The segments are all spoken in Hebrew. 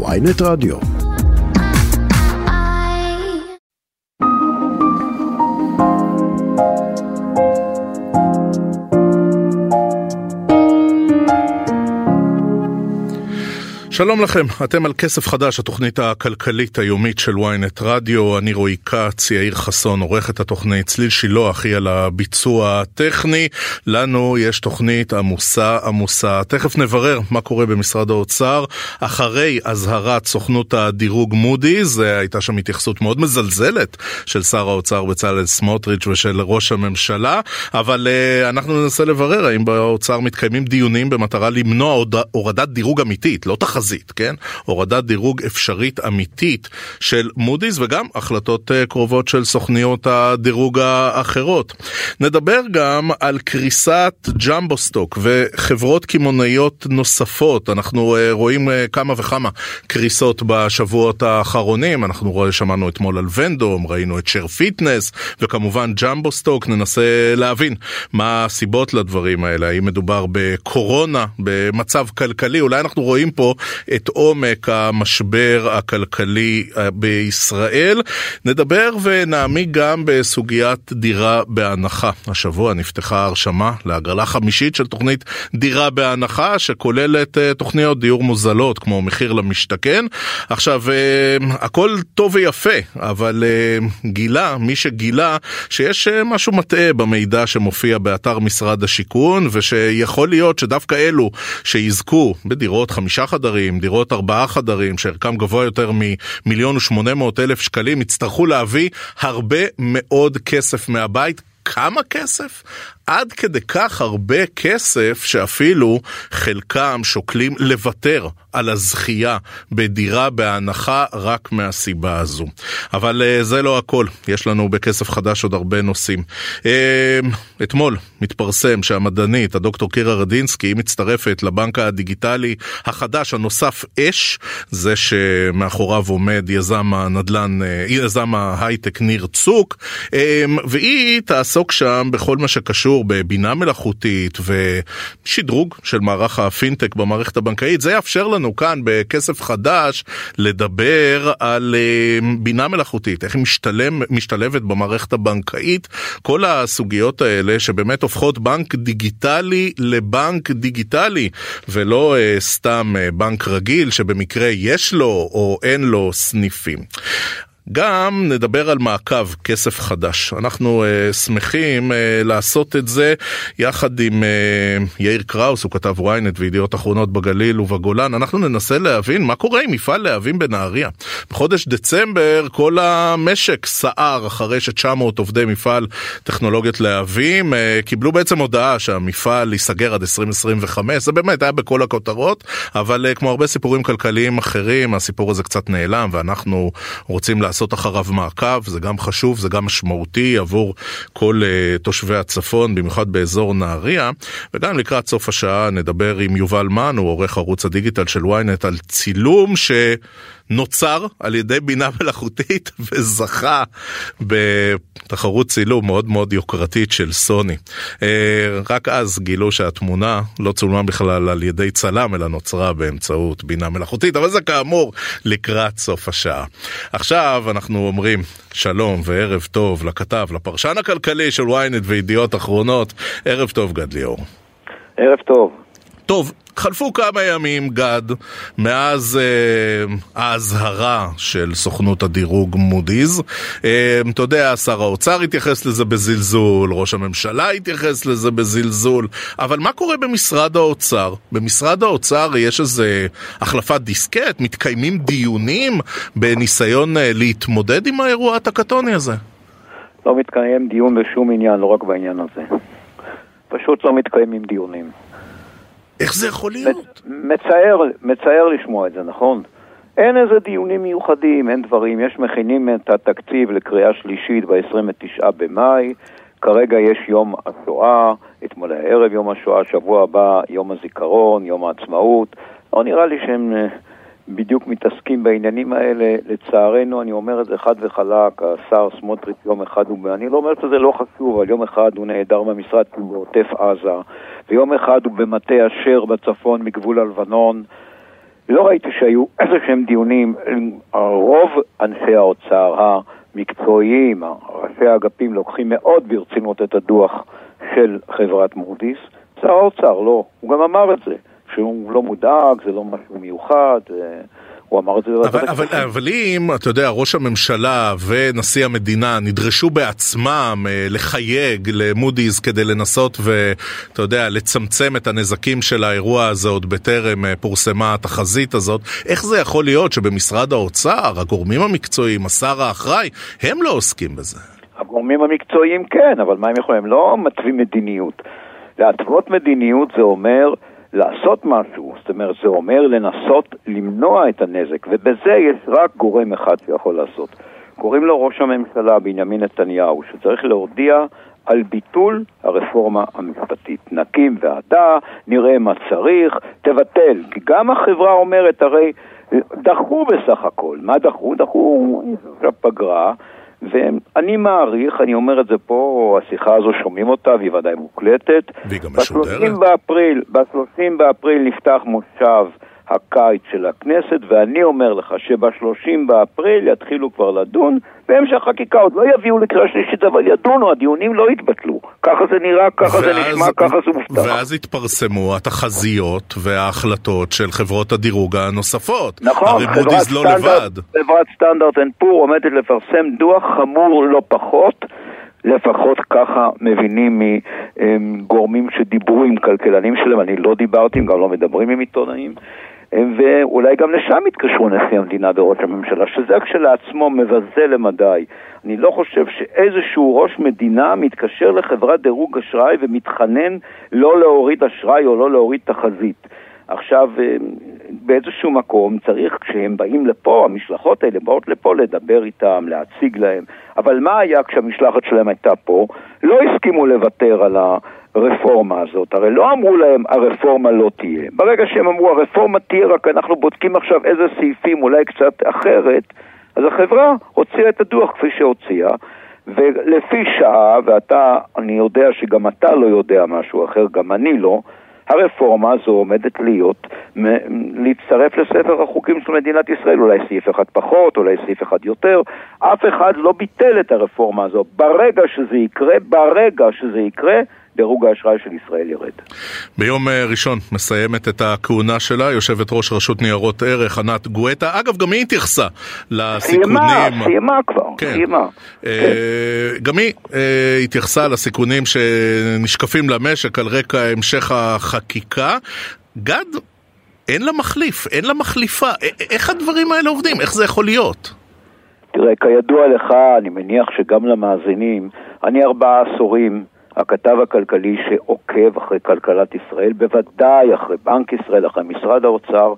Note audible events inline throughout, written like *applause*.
ויינט רדיו. שלום לכם, אתם על כסף חדש, התוכנית הכלכלית היומית של ynet רדיו, אני רועי כץ, יאיר חסון, עורך את התוכנית, צליל שילה, אחי על הביצוע הטכני, לנו יש תוכנית עמוסה עמוסה, תכף נברר מה קורה במשרד האוצר, אחרי אזהרת סוכנות הדירוג מודי'ס, הייתה שם התייחסות מאוד מזלזלת של שר האוצר בצלאל סמוטריץ' ושל ראש הממשלה, אבל uh, אנחנו ננסה לברר האם באוצר מתקיימים דיונים במטרה למנוע הורדת דירוג אמיתית, לא תחזית. תחזית, כן? הורדת דירוג אפשרית אמיתית של מודי'ס וגם החלטות אה, קרובות של סוכניות הדירוג האחרות. נדבר גם על קריסת ג'מבו סטוק וחברות קמעונאיות נוספות. אנחנו אה, רואים אה, כמה וכמה קריסות בשבועות האחרונים. אנחנו שמענו אתמול על ונדום, ראינו את שר פיטנס וכמובן ג'מבו סטוק. ננסה להבין מה הסיבות לדברים האלה. האם מדובר בקורונה, במצב כלכלי, אולי אנחנו רואים פה את עומק המשבר הכלכלי אה, בישראל. נדבר ונעמיק גם בסוגיית דירה בהנחה. השבוע נפתחה הרשמה להגרלה חמישית של תוכנית דירה בהנחה, שכוללת אה, תוכניות דיור מוזלות כמו מחיר למשתכן. עכשיו, אה, הכל טוב ויפה, אבל גילה, מי שגילה, שיש משהו מטעה במידע שמופיע באתר משרד השיכון, ושיכול להיות שדווקא אלו שיזכו בדירות חמישה חדרים, חדרים, דירות ארבעה חדרים, שערכם גבוה יותר ממיליון ושמונה מאות אלף שקלים, יצטרכו להביא הרבה מאוד כסף מהבית. כמה כסף? עד כדי כך הרבה כסף שאפילו חלקם שוקלים לוותר על הזכייה בדירה בהנחה רק מהסיבה הזו. אבל uh, זה לא הכל, יש לנו בכסף חדש עוד הרבה נושאים. Uh, אתמול מתפרסם שהמדענית, הדוקטור קירה רדינסקי, היא מצטרפת לבנק הדיגיטלי החדש, הנוסף אש, זה שמאחוריו עומד יזם הנדל"ן, uh, יזם ההייטק ניר צוק, uh, והיא תעסוק שם בכל מה שקשור בבינה מלאכותית ושדרוג של מערך הפינטק במערכת הבנקאית, זה יאפשר לנו כאן בכסף חדש לדבר על אה, בינה מלאכותית, איך היא משתלם, משתלבת במערכת הבנקאית, כל הסוגיות האלה שבאמת הופכות בנק דיגיטלי לבנק דיגיטלי, ולא uh, סתם uh, בנק רגיל שבמקרה יש לו או אין לו סניפים. גם נדבר על מעקב כסף חדש. אנחנו uh, שמחים uh, לעשות את זה יחד עם uh, יאיר קראוס, הוא כתב ynet וידיעות אחרונות בגליל ובגולן. אנחנו ננסה להבין מה קורה עם מפעל להבים בנהריה. בחודש דצמבר כל המשק סער אחרי ש-900 עובדי מפעל טכנולוגיות להבים uh, קיבלו בעצם הודעה שהמפעל ייסגר עד 2025. זה באמת היה בכל הכותרות, אבל uh, כמו הרבה סיפורים כלכליים אחרים, הסיפור הזה קצת נעלם ואנחנו רוצים לעשות אחריו מעקב, זה גם חשוב, זה גם משמעותי עבור כל uh, תושבי הצפון, במיוחד באזור נהריה. וגם לקראת סוף השעה נדבר עם יובל מן, הוא עורך ערוץ הדיגיטל של ynet, על צילום ש... נוצר על ידי בינה מלאכותית *laughs* וזכה בתחרות צילום מאוד מאוד יוקרתית של סוני. אה, רק אז גילו שהתמונה לא צולמה בכלל על ידי צלם אלא נוצרה באמצעות בינה מלאכותית, אבל זה כאמור לקראת סוף השעה. עכשיו אנחנו אומרים שלום וערב טוב לכתב, לפרשן הכלכלי של ynet וידיעות אחרונות, ערב טוב גד ליאור. ערב טוב. טוב, חלפו כמה ימים, גד, מאז אה, של סוכנות הדירוג מודי'ס. אה, אתה יודע, שר האוצר התייחס לזה בזלזול, ראש הממשלה התייחס לזה בזלזול, אבל מה קורה במשרד האוצר? במשרד האוצר יש איזה החלפת דיסקט? מתקיימים דיונים בניסיון אה, להתמודד עם האירוע הטקטוני הזה? לא מתקיים דיון בשום עניין, לא רק בעניין הזה. פשוט לא מתקיימים דיונים. איך זה יכול להיות? מצער, מצער לשמוע את זה, נכון? אין איזה דיונים מיוחדים, אין דברים. יש מכינים את התקציב לקריאה שלישית ב-29 במאי, כרגע יש יום השואה, אתמול הערב יום השואה, שבוע הבא יום הזיכרון, יום העצמאות. לא נראה לי שהם אה, בדיוק מתעסקים בעניינים האלה. לצערנו, אני אומר את זה חד וחלק, השר סמוטריץ' יום אחד הוא, אני לא אומר שזה לא חשוב, אבל יום אחד הוא נעדר מהמשרד בעוטף עזה. ויום אחד הוא במטה אשר בצפון מגבול הלבנון, לא ראיתי שהיו *clears throat* איזה שהם דיונים, רוב אנשי האוצר המקצועיים, ראשי האגפים לוקחים מאוד ברצינות את הדוח של חברת מודי'ס, שר האוצר לא, הוא גם אמר את זה, שהוא לא מודאג, זה לא משהו מיוחד, הוא אמר את זה אבל, אבל, אבל אם, אתה יודע, ראש הממשלה ונשיא המדינה נדרשו בעצמם אה, לחייג למודי'ס כדי לנסות ואתה יודע, לצמצם את הנזקים של האירוע הזה עוד בטרם אה, פורסמה התחזית הזאת, איך זה יכול להיות שבמשרד האוצר, הגורמים המקצועיים, השר האחראי, הם לא עוסקים בזה? הגורמים המקצועיים כן, אבל מה הם יכולים? הם לא מתווים מדיניות. להתוות מדיניות זה אומר... לעשות משהו, זאת אומרת, זה אומר לנסות למנוע את הנזק, ובזה יש רק גורם אחד שיכול לעשות. קוראים לו ראש הממשלה בנימין נתניהו, שצריך להודיע על ביטול הרפורמה המשפטית. נקים ועדה, נראה מה צריך, תבטל. כי גם החברה אומרת, הרי דחו בסך הכל. מה דחו? דחו פגרה. ואני מעריך, אני אומר את זה פה, השיחה הזו שומעים אותה והיא ודאי מוקלטת. והיא גם משודרת. ב-30 באפריל, ב-30 באפריל נפתח מושב הקיץ של הכנסת, ואני אומר לך שב-30 באפריל יתחילו כבר לדון בהמשך חקיקה. עוד לא יביאו לקריאה שלישית, אבל ידונו, הדיונים לא יתבטלו. ככה זה נראה, ככה ואז, זה נשמע, ככה זה מובטח. ואז התפרסמו התחזיות וההחלטות של חברות הדירוג הנוספות. נכון, הרי מודי'ס לא לבד. חברת Standard and Poor עומדת לפרסם דוח חמור לא פחות. לפחות ככה מבינים מגורמים שדיברו עם כלכלנים שלהם, אני לא דיברתי, הם גם לא מדברים עם עיתונאים. ואולי גם לשם יתקשרו נשיא המדינה וראש הממשלה, שזה כשלעצמו מבזה למדי. אני לא חושב שאיזשהו ראש מדינה מתקשר לחברת דירוג אשראי ומתחנן לא להוריד אשראי או לא להוריד תחזית. עכשיו, אה, באיזשהו מקום צריך, כשהם באים לפה, המשלחות האלה באות לפה לדבר איתם, להציג להם. אבל מה היה כשהמשלחת שלהם הייתה פה? לא הסכימו לוותר על ה... הרפורמה הזאת. הרי לא אמרו להם הרפורמה לא תהיה. ברגע שהם אמרו הרפורמה תהיה, רק אנחנו בודקים עכשיו איזה סעיפים אולי קצת אחרת, אז החברה הוציאה את הדוח כפי שהוציאה, ולפי שעה, ואתה, אני יודע שגם אתה לא יודע משהו אחר, גם אני לא, הרפורמה הזו עומדת להיות, להצטרף לספר החוקים של מדינת ישראל, אולי סעיף אחד פחות, אולי סעיף אחד יותר. אף אחד לא ביטל את הרפורמה הזו. ברגע שזה יקרה, ברגע שזה יקרה, דירוג האשראי של ישראל ירד. ביום אה, ראשון מסיימת את הכהונה שלה יושבת ראש רשות ניירות ערך ענת גואטה. אגב, גם היא התייחסה לסיכונים... סיימה, סיימה כבר, כן. סיימה. אה, כן. גם היא אה, התייחסה לסיכונים שנשקפים למשק על רקע המשך החקיקה. גד, אין לה מחליף, אין לה מחליפה. איך הדברים האלה עובדים? איך זה יכול להיות? תראה, כידוע לך, אני מניח שגם למאזינים, אני ארבעה עשורים הכתב הכלכלי שעוקב אחרי כלכלת ישראל, בוודאי אחרי בנק ישראל, אחרי משרד האוצר,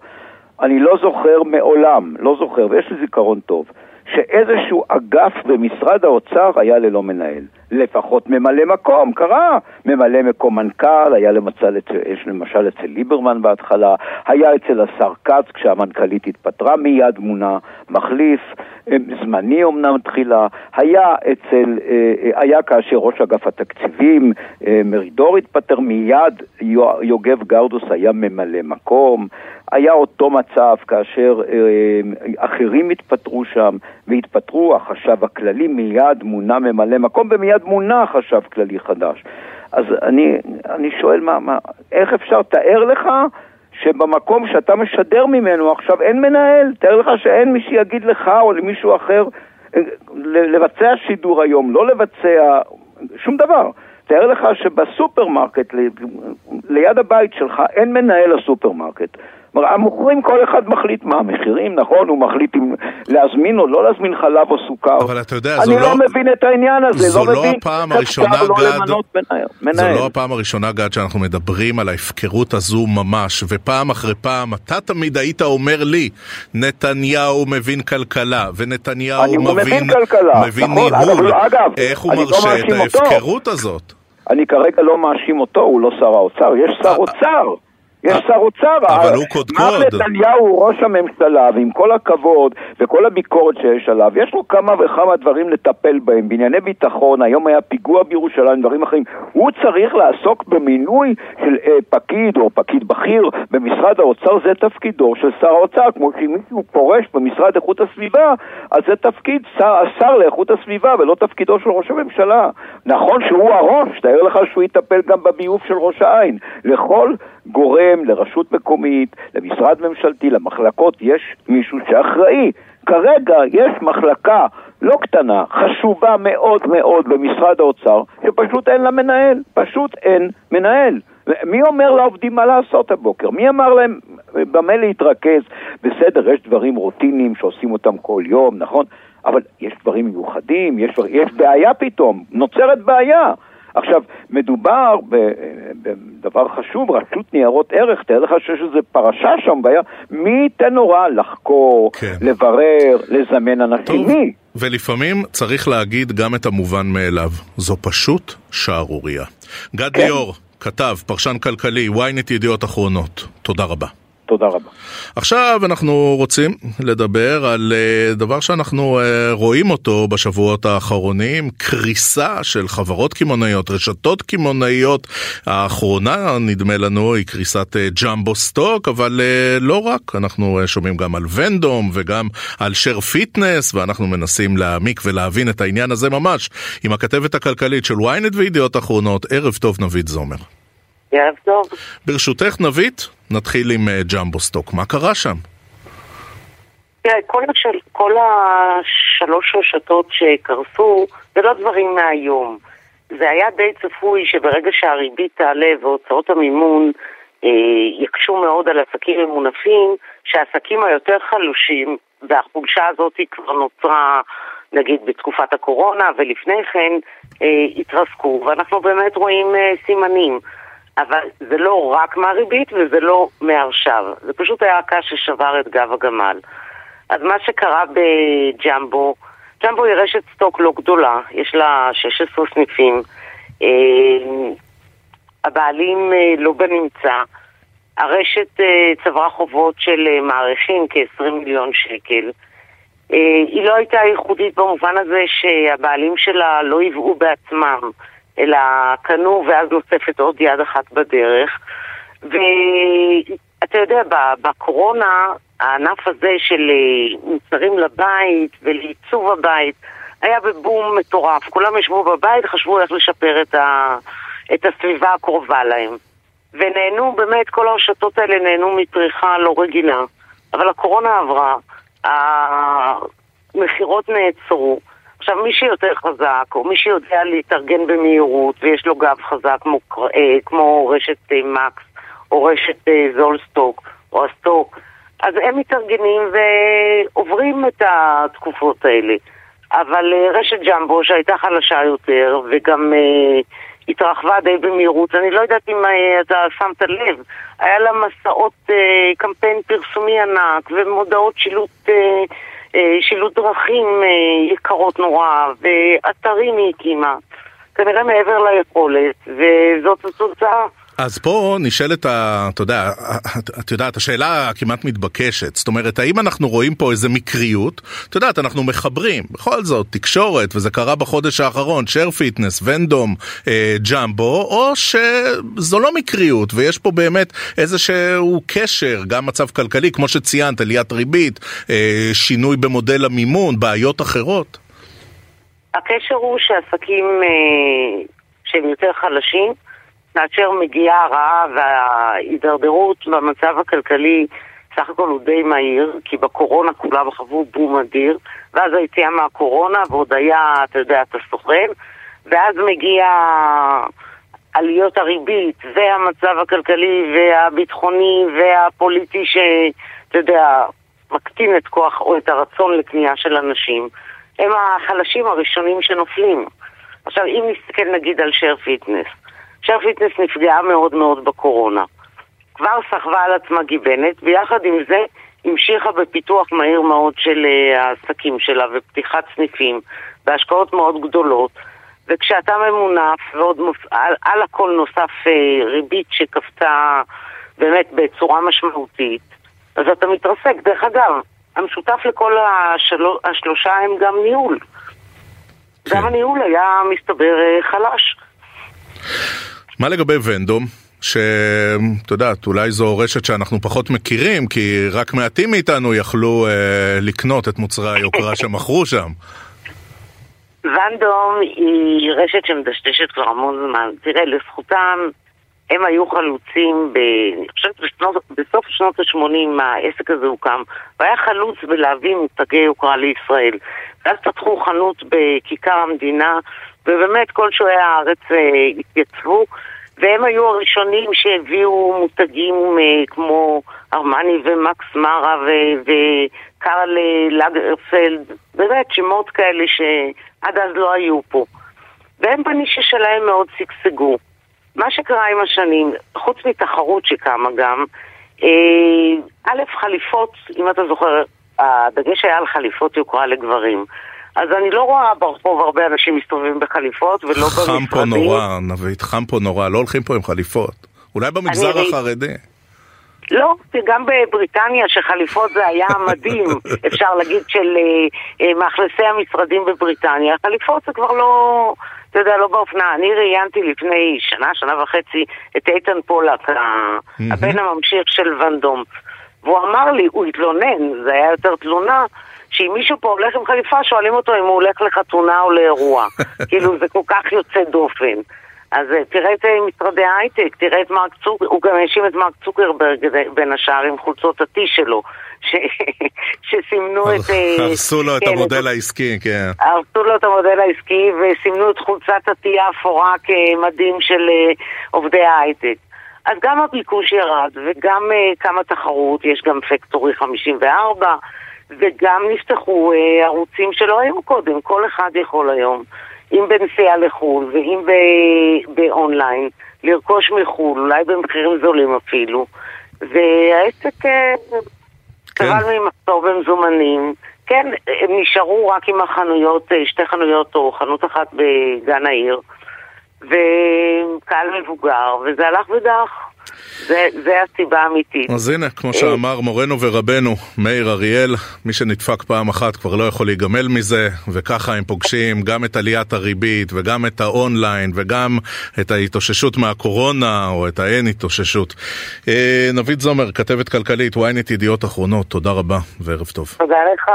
אני לא זוכר מעולם, לא זוכר, ויש לי זיכרון טוב, שאיזשהו אגף במשרד האוצר היה ללא מנהל. לפחות ממלא מקום, קרה. ממלא מקום מנכ"ל, היה למצל, יש למשל אצל ליברמן בהתחלה, היה אצל השר כץ כשהמנכ"לית התפטרה, מיד מונה מחליף, אה, זמני אמנם תחילה, היה אצל, אה, אה, היה כאשר ראש אגף התקציבים מרידור התפטר, מיד יוגב גרדוס היה ממלא מקום, היה אותו מצב כאשר אחרים התפטרו שם והתפטרו, החשב הכללי מיד מונה ממלא מקום ומיד מונה חשב כללי חדש. אז אני, אני שואל, מה, מה, איך אפשר, תאר לך שבמקום שאתה משדר ממנו עכשיו אין מנהל, תאר לך שאין מי שיגיד לך או למישהו אחר אה, לבצע שידור היום, לא לבצע שום דבר. תאר לך שבסופרמרקט, ליד הבית שלך, אין מנהל לסופרמרקט. המוכרים כל אחד מחליט מה המחירים, נכון? הוא מחליט אם להזמין או לא להזמין חלב או סוכר. אבל אתה יודע, זו לא... אני לא מבין את העניין הזה, זו לא, לא מבין... הפעם הראשונה, לא גד... זו לא הפעם הראשונה, גד, שאנחנו מדברים על ההפקרות הזו ממש, ופעם אחרי פעם אתה תמיד היית אומר לי, נתניהו מבין כלכלה, ונתניהו מבין, מבין, כלכלה, מבין נכון, ניהול. אגב, אגב, איך הוא מרשה לא את ההפקרות הזאת? אני כרגע לא מאשים אותו, הוא לא שר האוצר, יש שר אה, אוצר. יש שר אוצר. אבל הוא קודקוד. מר נתניהו ראש הממשלה, ועם כל הכבוד וכל הביקורת שיש עליו, יש לו כמה וכמה דברים לטפל בהם, בענייני ביטחון, היום היה פיגוע בירושלים, דברים אחרים. הוא צריך לעסוק במינוי של אה, פקיד או פקיד בכיר במשרד האוצר, זה תפקידו של שר האוצר, כמו שאם מישהו פורש במשרד איכות הסביבה, אז זה תפקיד שר, השר לאיכות הסביבה ולא תפקידו של ראש הממשלה. נכון שהוא הראש, תאר לך שהוא יטפל גם בביוב של ראש העין. לכל גורם, לרשות מקומית, למשרד ממשלתי, למחלקות, יש מישהו שאחראי. כרגע יש מחלקה לא קטנה, חשובה מאוד מאוד במשרד האוצר, שפשוט אין לה מנהל, פשוט אין מנהל. מי אומר לעובדים מה לעשות הבוקר? מי אמר להם במה להתרכז? בסדר, יש דברים רוטיניים שעושים אותם כל יום, נכון? אבל יש דברים מיוחדים, יש, יש בעיה פתאום, נוצרת בעיה. עכשיו, מדובר בדבר חשוב, רשות ניירות ערך, תאר לך שיש איזו פרשה שם, בעיה, מי ייתן הוראה לחקור, כן. לברר, לזמן אנשים? טוב, מי? ולפעמים צריך להגיד גם את המובן מאליו, זו פשוט שערורייה. גד כן. ליאור, כתב, פרשן כלכלי, ynet ידיעות אחרונות, תודה רבה. תודה רבה. עכשיו אנחנו רוצים לדבר על אה, דבר שאנחנו אה, רואים אותו בשבועות האחרונים, קריסה של חברות קמעונאיות, רשתות קמעונאיות. האחרונה, נדמה לנו, היא קריסת אה, ג'מבו סטוק, אבל לא רק, אנחנו שומעים גם על ונדום וגם על שר פיטנס, ואנחנו מנסים להעמיק ולהבין את העניין הזה ממש עם הכתבת הכלכלית של ynet וידיעות אחרונות. ערב טוב, נבית זומר. ערב טוב. ברשותך, נבית, נתחיל עם אה, ג'מבו סטוק. מה קרה שם? תראה, כל, השל... כל השלוש רשתות שקרסו, זה לא דברים מהיום. זה היה די צפוי שברגע שהריבית תעלה והוצאות המימון אה, יקשו מאוד על עסקים ממונפים, שהעסקים היותר חלושים, והחולשה הזאת כבר נוצרה נגיד בתקופת הקורונה ולפני כן, אה, התרסקו, ואנחנו באמת רואים אה, סימנים. אבל זה לא רק מהריבית וזה לא מעכשיו. זה פשוט היה הקש ששבר את גב הגמל. אז מה שקרה בג'מבו, ג'מבו היא רשת סטוק לא גדולה, יש לה 16 סניפים. אה, הבעלים אה, לא בנמצא. הרשת אה, צברה חובות של מעריכים כ-20 מיליון שקל. היא לא הייתה ייחודית במובן הזה שהבעלים שלה לא היוו בעצמם. אלא קנו ואז נוספת עוד יד אחת בדרך. ואתה יודע, בקורונה הענף הזה של אה, מוצרים לבית ולעיצוב הבית היה בבום מטורף. כולם ישבו בבית, חשבו איך לשפר את, ה... את הסביבה הקרובה להם. ונהנו, באמת, כל הרשתות האלה נהנו מפריחה לא רגילה. אבל הקורונה עברה, המכירות נעצרו. עכשיו, מי שיותר חזק, או מי שיודע להתארגן במהירות, ויש לו גב חזק כמו, אה, כמו רשת אה, מקס, או רשת אה, זולסטוק, או הסטוק, אז הם מתארגנים ועוברים את התקופות האלה. אבל רשת ג'מבו, שהייתה חלשה יותר, וגם התרחבה די במהירות, אני לא יודעת אם אתה שמת לב, היה לה מסעות קמפיין פרסומי ענק, ומודעות שילוט... שילוט דרכים אה, יקרות נורא, ואתרים היא הקימה. כנראה מעבר ליכולת, וזאת התוצאה. אז פה נשאלת, אתה יודע, את יודעת, השאלה הכמעט מתבקשת. זאת אומרת, האם אנחנו רואים פה איזה מקריות? את יודעת, אנחנו מחברים, בכל זאת, תקשורת, וזה קרה בחודש האחרון, שייר פיטנס, ונדום, אה, ג'מבו, או שזו לא מקריות, ויש פה באמת איזשהו קשר, גם מצב כלכלי, כמו שציינת, עליית ריבית, אה, שינוי במודל המימון, בעיות אחרות. הקשר הוא שעסקים אה, שהם יותר חלשים, כאשר מגיעה הרעה וההידרדרות במצב הכלכלי סך הכל הוא די מהיר, כי בקורונה כולם חוו בום אדיר, ואז היציאה מהקורונה ועוד היה, אתה יודע, אתה סוכן, ואז מגיע עליות הריבית והמצב הכלכלי והביטחוני והפוליטי שאתה יודע, מקטין את כוח או את הרצון לקנייה של אנשים, הם החלשים הראשונים שנופלים. עכשיו, אם נסתכל נגיד על שייר פיטנס, שר פיטנס נפגעה מאוד מאוד בקורונה. כבר סחבה על עצמה גיבנת, ויחד עם זה המשיכה בפיתוח מהיר מאוד של uh, העסקים שלה ופתיחת סניפים בהשקעות מאוד גדולות. וכשאתה ממונף ועוד מוס... על, על הכל נוסף uh, ריבית שקפצה באמת בצורה משמעותית, אז אתה מתרסק. דרך אגב, המשותף לכל השלו, השלושה הם גם ניהול. כן. גם הניהול היה, מסתבר, אה, חלש. מה לגבי ונדום? שאת יודעת, אולי זו רשת שאנחנו פחות מכירים, כי רק מעטים מאיתנו יכלו אה, לקנות את מוצרי היוקרה *laughs* שמכרו שם. ונדום היא רשת שמדשדשת כבר המון זמן. תראה, לזכותם, הם היו חלוצים, ב... אני חושבת בשנות, בסוף שנות ה-80 העסק הזה הוקם, והיה חלוץ בלהביא מותגי יוקרה לישראל. ואז פתחו חנות בכיכר המדינה, ובאמת כל שועי הארץ אה, התייצבו. והם היו הראשונים שהביאו מותגים uh, כמו ארמני ומקס מרה וקרל לגרפלד, באמת שמות כאלה שעד אז לא היו פה. והם בנישה שלהם מאוד שגשגו. מה שקרה עם השנים, חוץ מתחרות שקמה גם, אה, א', חליפות, אם אתה זוכר, הדגש היה על חליפות יוקרה לגברים. אז אני לא רואה ברחוב הרבה אנשים מסתובבים בחליפות ולא במשרדים. חם פה נורא, נבית, חם פה נורא, לא הולכים פה עם חליפות. אולי במגזר החרדי. לא, גם בבריטניה שחליפות זה היה *laughs* מדהים, אפשר להגיד, של uh, uh, מאכלסי המשרדים בבריטניה. חליפות זה כבר לא, אתה יודע, לא באופנה. אני ראיינתי לפני שנה, שנה וחצי, את איתן פולק, הבן הממשיך של ונדום. והוא אמר לי, הוא התלונן, זה היה יותר תלונה, שאם מישהו פה הולך עם חליפה, שואלים אותו אם הוא הולך לחתונה או לאירוע. *laughs* כאילו, זה כל כך יוצא דופן. אז אה, תראה את אה, משרדי ההייטק, תראה את מרק צוקר, הוא גם האשים את מרק צוקרברג בין השאר עם חולצות ה-T שלו, ש... *laughs* שסימנו את... אה, הרסו לו את כן, המודל העסקי, כן. הרסו לו את המודל העסקי וסימנו את חולצת ה-T האפורה כמדים של עובדי ההייטק. אז גם הביקוש ירד וגם כמה תחרות, יש גם פקטורי 54 וגם נפתחו אה, ערוצים שלא היו קודם, כל אחד יכול היום, אם בנסיעה לחו"ל ואם באונליין, לרכוש מחו"ל, אולי במחירים זולים אפילו, והעסק אה, כן. ממחסור במזומנים. כן, הם נשארו רק עם החנויות, אה, שתי חנויות או חנות אחת בגן העיר, וקהל מבוגר, וזה הלך ודח. זה, זה הסיבה האמיתית. אז הנה, כמו שאמר מורנו ורבנו מאיר אריאל, מי שנדפק פעם אחת כבר לא יכול להיגמל מזה, וככה הם פוגשים גם את עליית הריבית וגם את האונליין וגם את ההתאוששות מהקורונה או את האין התאוששות. אה, נבית זומר, כתבת כלכלית, ynet ידיעות אחרונות, תודה רבה וערב טוב. תודה לך.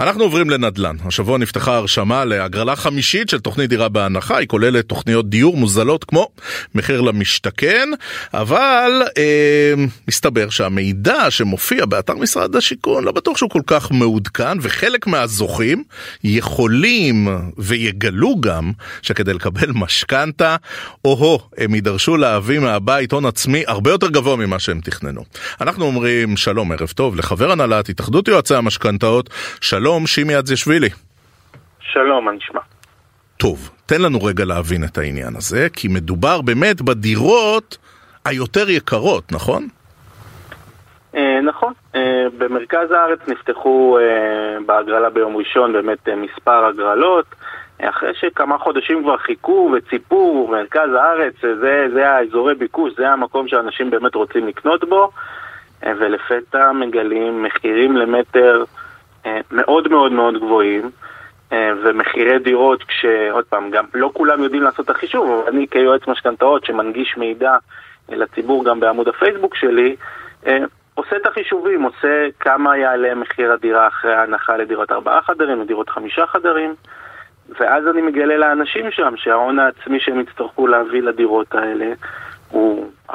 אנחנו עוברים לנדל"ן. השבוע נפתחה הרשמה להגרלה חמישית של תוכנית דירה בהנחה, היא כוללת תוכניות דיור מוזלות כמו מחיר למשתכן, אבל אה, מסתבר שהמידע שמופיע באתר משרד השיכון לא בטוח שהוא כל כך מעודכן, וחלק מהזוכים יכולים ויגלו גם שכדי לקבל משכנתה, או-הו, הם יידרשו להביא מהבית הון עצמי הרבה יותר גבוה ממה שהם תכננו. אנחנו אומרים שלום, ערב טוב, לחבר הנהלת התאחדות יועצי המשכנתאות, שלום, שימי אדזיאשווילי. שלום, מה נשמע? טוב, תן לנו רגע להבין את העניין הזה, כי מדובר באמת בדירות היותר יקרות, נכון? אה, נכון, אה, במרכז הארץ נפתחו אה, בהגרלה ביום ראשון באמת מספר הגרלות, אחרי שכמה חודשים כבר חיכו וציפו, מרכז הארץ זה, זה האזורי ביקוש, זה המקום שאנשים באמת רוצים לקנות בו, ולפתע מגלים מחירים למטר מאוד מאוד מאוד גבוהים. ומחירי דירות כשעוד פעם, גם לא כולם יודעים לעשות את החישוב, אבל אני כיועץ משכנתאות שמנגיש מידע לציבור גם בעמוד הפייסבוק שלי, אה, עושה את החישובים, עושה כמה יעלה מחיר הדירה אחרי ההנחה לדירות ארבעה חדרים, לדירות חמישה חדרים, ואז אני מגלה לאנשים שם שההון העצמי שהם יצטרכו להביא לדירות האלה הוא 400-500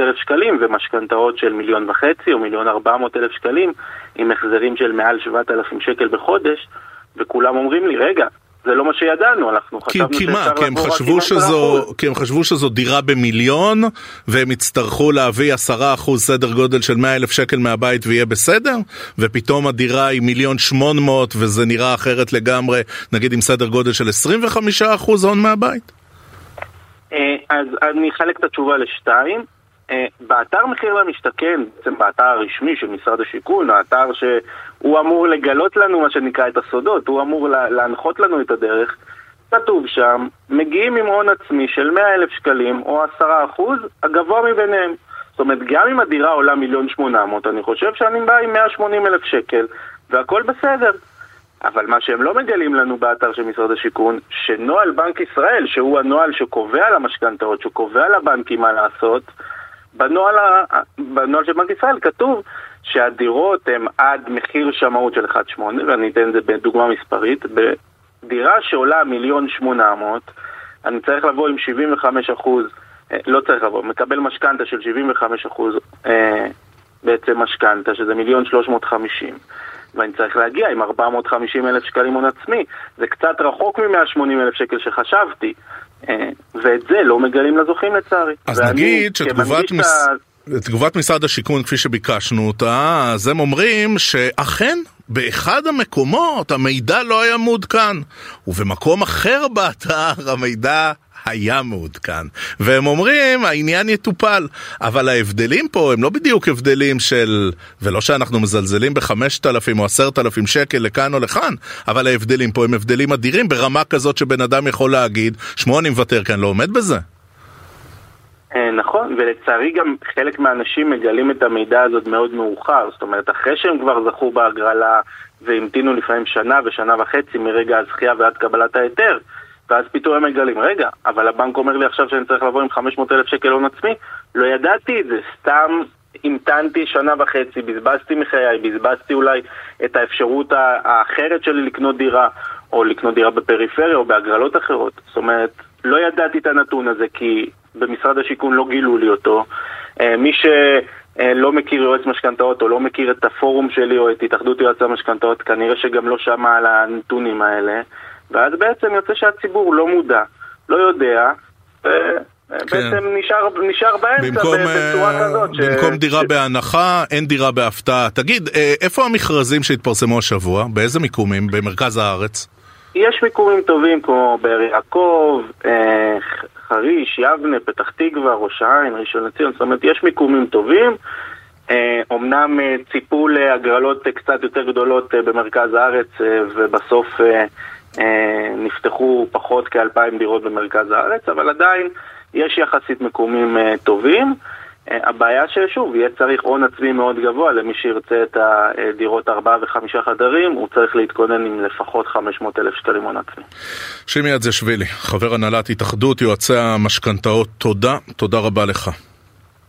אלף שקלים, ומשכנתאות של מיליון וחצי או מיליון 400 אלף שקלים, עם החזרים של מעל 7,000 שקל בחודש, וכולם אומרים לי, רגע, זה לא מה שידענו, אנחנו חשבנו שאפשר לבוא רק עם 10%. כי הם חשבו שזו דירה במיליון, והם יצטרכו להביא 10% סדר גודל של 100 אלף שקל מהבית ויהיה בסדר? ופתאום הדירה היא מיליון 800 וזה נראה אחרת לגמרי, נגיד עם סדר גודל של 25% הון מהבית? אה, אז אני אחלק את התשובה לשתיים. אה, באתר מחיר למשתכן, בעצם באתר הרשמי של משרד השיכון, האתר שהוא אמור לגלות לנו מה שנקרא את הסודות, הוא אמור להנחות לנו את הדרך, כתוב שם, מגיעים עם הון עצמי של 100 אלף שקלים או 10 אחוז, הגבוה מביניהם. זאת אומרת, גם אם הדירה עולה מיליון שמונה מאות, אני חושב שאני בא עם 180 אלף שקל, והכל בסדר. אבל מה שהם לא מגלים לנו באתר של משרד השיכון, שנוהל בנק ישראל, שהוא הנוהל שקובע למשכנתאות, שקובע לבנקים מה לעשות, בנוהל, בנוהל של בנק ישראל כתוב שהדירות הן עד מחיר שמאות של 1.8, ואני אתן את זה בדוגמה מספרית, בדירה שעולה מיליון שמונה מאות, אני צריך לבוא עם 75 אחוז, אה, לא צריך לבוא, מקבל משכנתה של 75 אחוז אה, בעצם משכנתה, שזה מיליון 350. ואני צריך להגיע עם 450 אלף שקלים הון עצמי. זה קצת רחוק מ-180 אלף שקל שחשבתי, אה, ואת זה לא מגלים לזוכים לצערי. אז נגיד שתגובת מס... תגובת משרד השיכון כפי שביקשנו אותה, אז הם אומרים שאכן באחד המקומות המידע לא היה מעודכן, ובמקום אחר באתר המידע היה מעודכן. והם אומרים, העניין יטופל. אבל ההבדלים פה הם לא בדיוק הבדלים של, ולא שאנחנו מזלזלים בחמשת אלפים או עשרת אלפים שקל לכאן או לכאן, אבל ההבדלים פה הם הבדלים אדירים ברמה כזאת שבן אדם יכול להגיד, שמוע אני מוותר כי אני לא עומד בזה. אה, נכון, ולצערי גם חלק מהאנשים מגלים את המידע הזאת מאוד מאוחר, זאת אומרת, אחרי שהם כבר זכו בהגרלה והמתינו לפעמים שנה ושנה וחצי מרגע הזכייה ועד קבלת ההיתר, ואז פתאום הם מגלים, רגע, אבל הבנק אומר לי עכשיו שאני צריך לבוא עם 500 אלף שקל הון עצמי, לא ידעתי את זה, סתם המתנתי שנה וחצי, בזבזתי מחיי, בזבזתי אולי את האפשרות האחרת שלי לקנות דירה, או לקנות דירה בפריפריה או בהגרלות אחרות. זאת אומרת, לא ידעתי את הנתון הזה כי במשרד השיכון לא גילו לי אותו. אה, מי שלא מכיר יועץ משכנתאות או לא מכיר את הפורום שלי או את התאחדות יועצי המשכנתאות, כנראה שגם לא שמע על הנתונים האלה. ואז בעצם יוצא שהציבור לא מודע, לא יודע, ו... כן. בעצם נשאר, נשאר באמצע במקום, בצורה uh, כזאת. ש... במקום דירה ש... בהנחה, אין דירה בהפתעה. תגיד, אה, איפה המכרזים שהתפרסמו השבוע? באיזה מיקומים? במרכז הארץ? יש מיקומים טובים כמו באר יעקב, אה, חריש, יבנה, פתח תקווה, ראש העין, ראשון לציון, זאת אומרת, יש מיקומים טובים. אומנם ציפו להגרלות קצת יותר גדולות במרכז הארץ ובסוף אה, נפתחו פחות כאלפיים דירות במרכז הארץ, אבל עדיין יש יחסית מקומים אה, טובים. אה, הבעיה ששוב, יהיה צריך הון עצמי מאוד גבוה למי שירצה את הדירות ארבעה וחמישה חדרים, הוא צריך להתכונן עם לפחות 500 אלף שקלים הון עצמי. שימי אדזשווילי, חבר הנהלת התאחדות יועצי המשכנתאות, תודה, תודה רבה לך.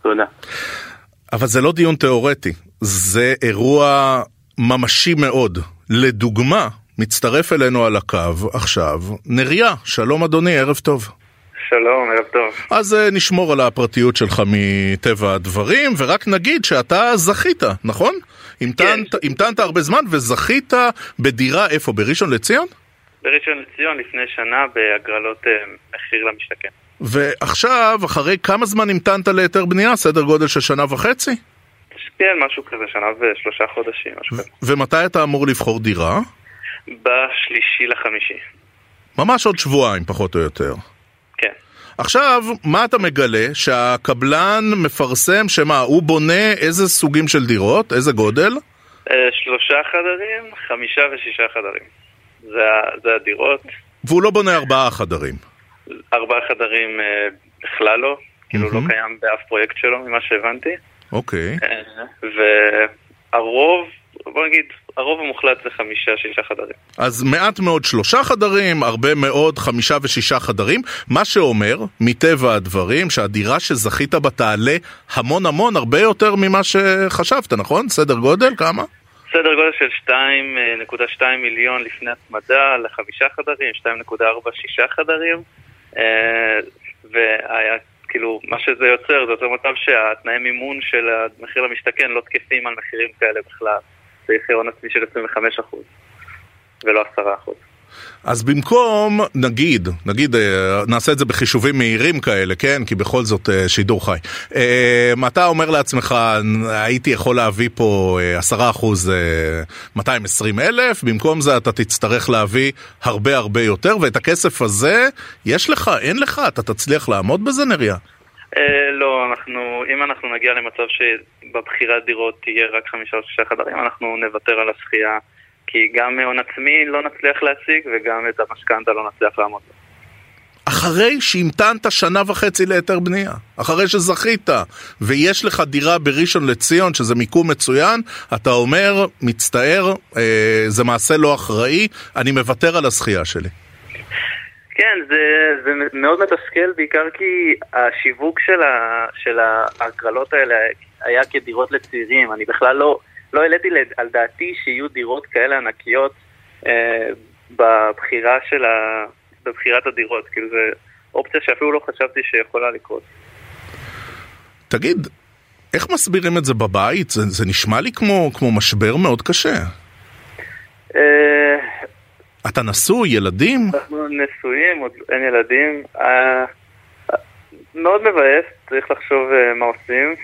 תודה. אבל זה לא דיון תיאורטי, זה אירוע ממשי מאוד. לדוגמה, מצטרף אלינו על הקו עכשיו נריה, שלום אדוני, ערב טוב. שלום, ערב טוב. אז uh, נשמור על הפרטיות שלך מטבע הדברים, ורק נגיד שאתה זכית, נכון? המתנת, כן. המתנת הרבה זמן וזכית בדירה איפה? בראשון לציון? בראשון לציון לפני שנה בהגרלות uh, מחיר למשתכן. ועכשיו, אחרי כמה זמן המתנת להיתר בנייה? סדר גודל של שנה וחצי? כן, משהו כזה, שנה ושלושה חודשים, משהו כזה. ומתי אתה אמור לבחור דירה? בשלישי לחמישי. ממש עוד שבועיים, פחות או יותר. כן. עכשיו, מה אתה מגלה? שהקבלן מפרסם שמה, הוא בונה איזה סוגים של דירות? איזה גודל? אה, שלושה חדרים, חמישה ושישה חדרים. זה, זה הדירות. והוא לא בונה ארבעה חדרים. ארבעה חדרים אה, בכלל לא, כאילו לא קיים באף פרויקט שלו, ממה שהבנתי. אוקיי. אה, והרוב, בוא נגיד, הרוב המוחלט זה חמישה, שישה חדרים. אז מעט מאוד שלושה חדרים, הרבה מאוד חמישה ושישה חדרים, מה שאומר, מטבע הדברים, שהדירה שזכית בה תעלה המון המון, הרבה יותר ממה שחשבת, נכון? סדר גודל? כמה? סדר גודל של 2.2 מיליון לפני הצמדה לחמישה חדרים, 2.4 שישה חדרים, אה, והיה כאילו, מה שזה יוצר, זה יוצר מצב שהתנאי מימון של המחיר למשתכן לא תקפים על מחירים כאלה בכלל. צריך הון עצמי של 25% ולא 10%. אז במקום, נגיד, נגיד, אה, נעשה את זה בחישובים מהירים כאלה, כן? כי בכל זאת אה, שידור חי. אה, אתה אומר לעצמך, הייתי יכול להביא פה 10% 220 אלף, במקום זה אתה תצטרך להביא הרבה הרבה יותר, ואת הכסף הזה, יש לך, אין לך, אתה תצליח לעמוד בזה, נריה? אה, לא, אנחנו, אם אנחנו נגיע למצב שבבחירת דירות תהיה רק חמישה או שישה חדרים, אנחנו נוותר על השחייה, כי גם הון עצמי לא נצליח להשיג וגם את המשכנתה לא נצליח לעמוד בו. אחרי שהמתנת שנה וחצי להיתר בנייה, אחרי שזכית, ויש לך דירה בראשון לציון, שזה מיקום מצוין, אתה אומר, מצטער, אה, זה מעשה לא אחראי, אני מוותר על הזכייה שלי. כן, זה, זה מאוד מתסכל, בעיקר כי השיווק של, ה, של ההגרלות האלה היה כדירות לצעירים. אני בכלל לא, לא העליתי על דעתי שיהיו דירות כאלה ענקיות אה, בבחירה של ה, בבחירת הדירות. כאילו, זו אופציה שאפילו לא חשבתי שיכולה לקרות. תגיד, איך מסבירים את זה בבית? זה, זה נשמע לי כמו, כמו משבר מאוד קשה. אה, אתה נשוי, ילדים? אנחנו נשואים, עוד אין ילדים. אה, מאוד מבאס, צריך לחשוב אה, מה עושים.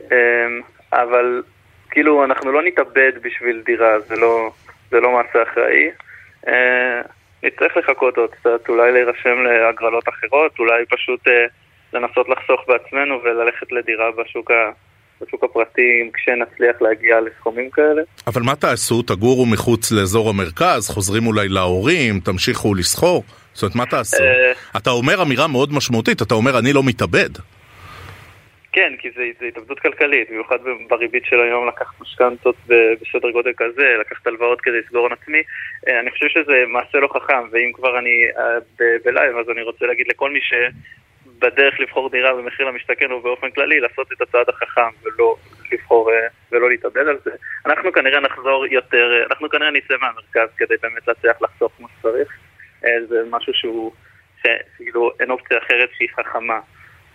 אמ, אבל כאילו, אנחנו לא נתאבד בשביל דירה, זה לא, זה לא מעשה אחראי. אה, נצטרך לחכות עוד קצת, אולי להירשם להגרלות אחרות, אולי פשוט לנסות לחסוך בעצמנו וללכת לדירה בשוק ה... בשוק הפרטי כשנצליח להגיע לסכומים כאלה. אבל מה תעשו? תגורו מחוץ לאזור המרכז? חוזרים אולי להורים? תמשיכו לסחור? זאת אומרת, מה תעשו? אה, אתה אומר אמירה מאוד משמעותית, אתה אומר אני לא מתאבד. כן, כי זה, זה התאבדות כלכלית, במיוחד בריבית של היום לקחת משכנתות בסדר גודל כזה, לקחת הלוואות כדי לסגור הון עצמי. אה, אני חושב שזה מעשה לא חכם, ואם כבר אני אה, בלייב, אז אני רוצה להגיד לכל מי ש... בדרך לבחור דירה במחיר למשתכן ובאופן כללי לעשות את הצעד החכם ולא לבחור אה, ולא להתאבד על זה. אנחנו כנראה נחזור יותר, אה, אנחנו כנראה נצא מהמרכז כדי באמת להצליח לחסוך כמו שצריך. אה, זה משהו שהוא, כאילו אין אופציה אחרת שהיא חכמה.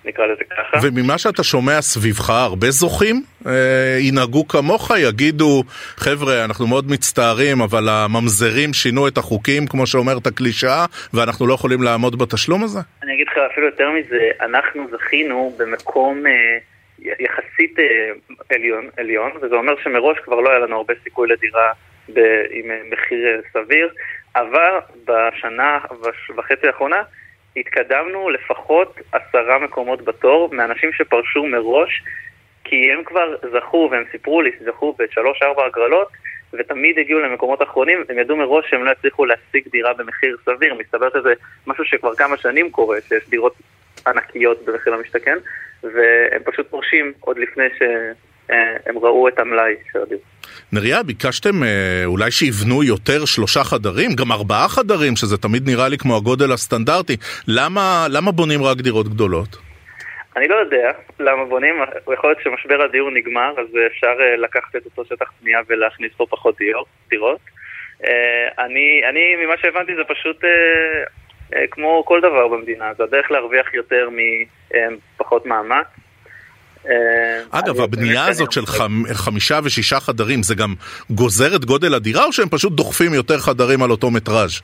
נקרא לזה ככה. וממה שאתה שומע סביבך, הרבה זוכים אה, ינהגו כמוך, יגידו, חבר'ה, אנחנו מאוד מצטערים, אבל הממזרים שינו את החוקים, כמו שאומרת הקלישאה, ואנחנו לא יכולים לעמוד בתשלום הזה? אני אגיד לך אפילו יותר מזה, אנחנו זכינו במקום... אה, יחסית אה, עליון, עליון, וזה אומר שמראש כבר לא היה לנו הרבה סיכוי לדירה ב, עם אה, מחיר אה, סביר, אבל בשנה וחצי האחרונה התקדמנו לפחות עשרה מקומות בתור מאנשים שפרשו מראש כי הם כבר זכו, והם סיפרו לי, זכו בשלוש-ארבע הגרלות ותמיד הגיעו למקומות אחרונים, הם ידעו מראש שהם לא יצליחו להשיג דירה במחיר סביר. מסתבר שזה משהו שכבר כמה שנים קורה, שיש דירות ענקיות במחיר למשתכן, והם פשוט פורשים עוד לפני שהם ראו את המלאי של הדירות. נריה, ביקשתם אה, אולי שיבנו יותר שלושה חדרים, גם ארבעה חדרים, שזה תמיד נראה לי כמו הגודל הסטנדרטי. למה, למה בונים רק דירות גדולות? אני לא יודע למה בונים, יכול להיות שמשבר הדיור נגמר, אז אפשר אה, לקחת את אותו שטח בנייה ולהכניס פה פחות דירות. אה, אני, אני, ממה שהבנתי זה פשוט כמו כל דבר במדינה, זה הדרך להרוויח יותר מפחות מאמץ. אה, אגב, הבנייה הזאת של חמישה ושישה חדרים, זה גם גוזר את גודל הדירה, או שהם פשוט דוחפים יותר חדרים על אותו מטראז'?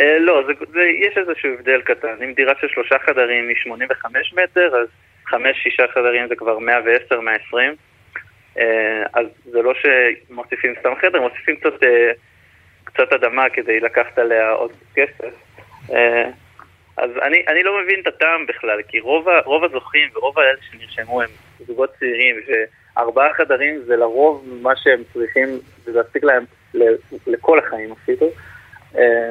אה, לא, יש איזשהו הבדל קטן. אם דירה של שלושה חדרים היא 85 מטר, אז חמש-שישה חדרים זה כבר 110-120. אה, אז זה לא שמוסיפים סתם חדר, מוסיפים קצת, קצת אדמה כדי לקחת עליה עוד כסף. אז אני, אני לא מבין את הטעם בכלל, כי רוב, רוב הזוכים ורוב האלה שנרשמו הם זוגות צעירים, שארבעה חדרים זה לרוב מה שהם צריכים, זה להספיק להם לכל החיים אפילו. אה,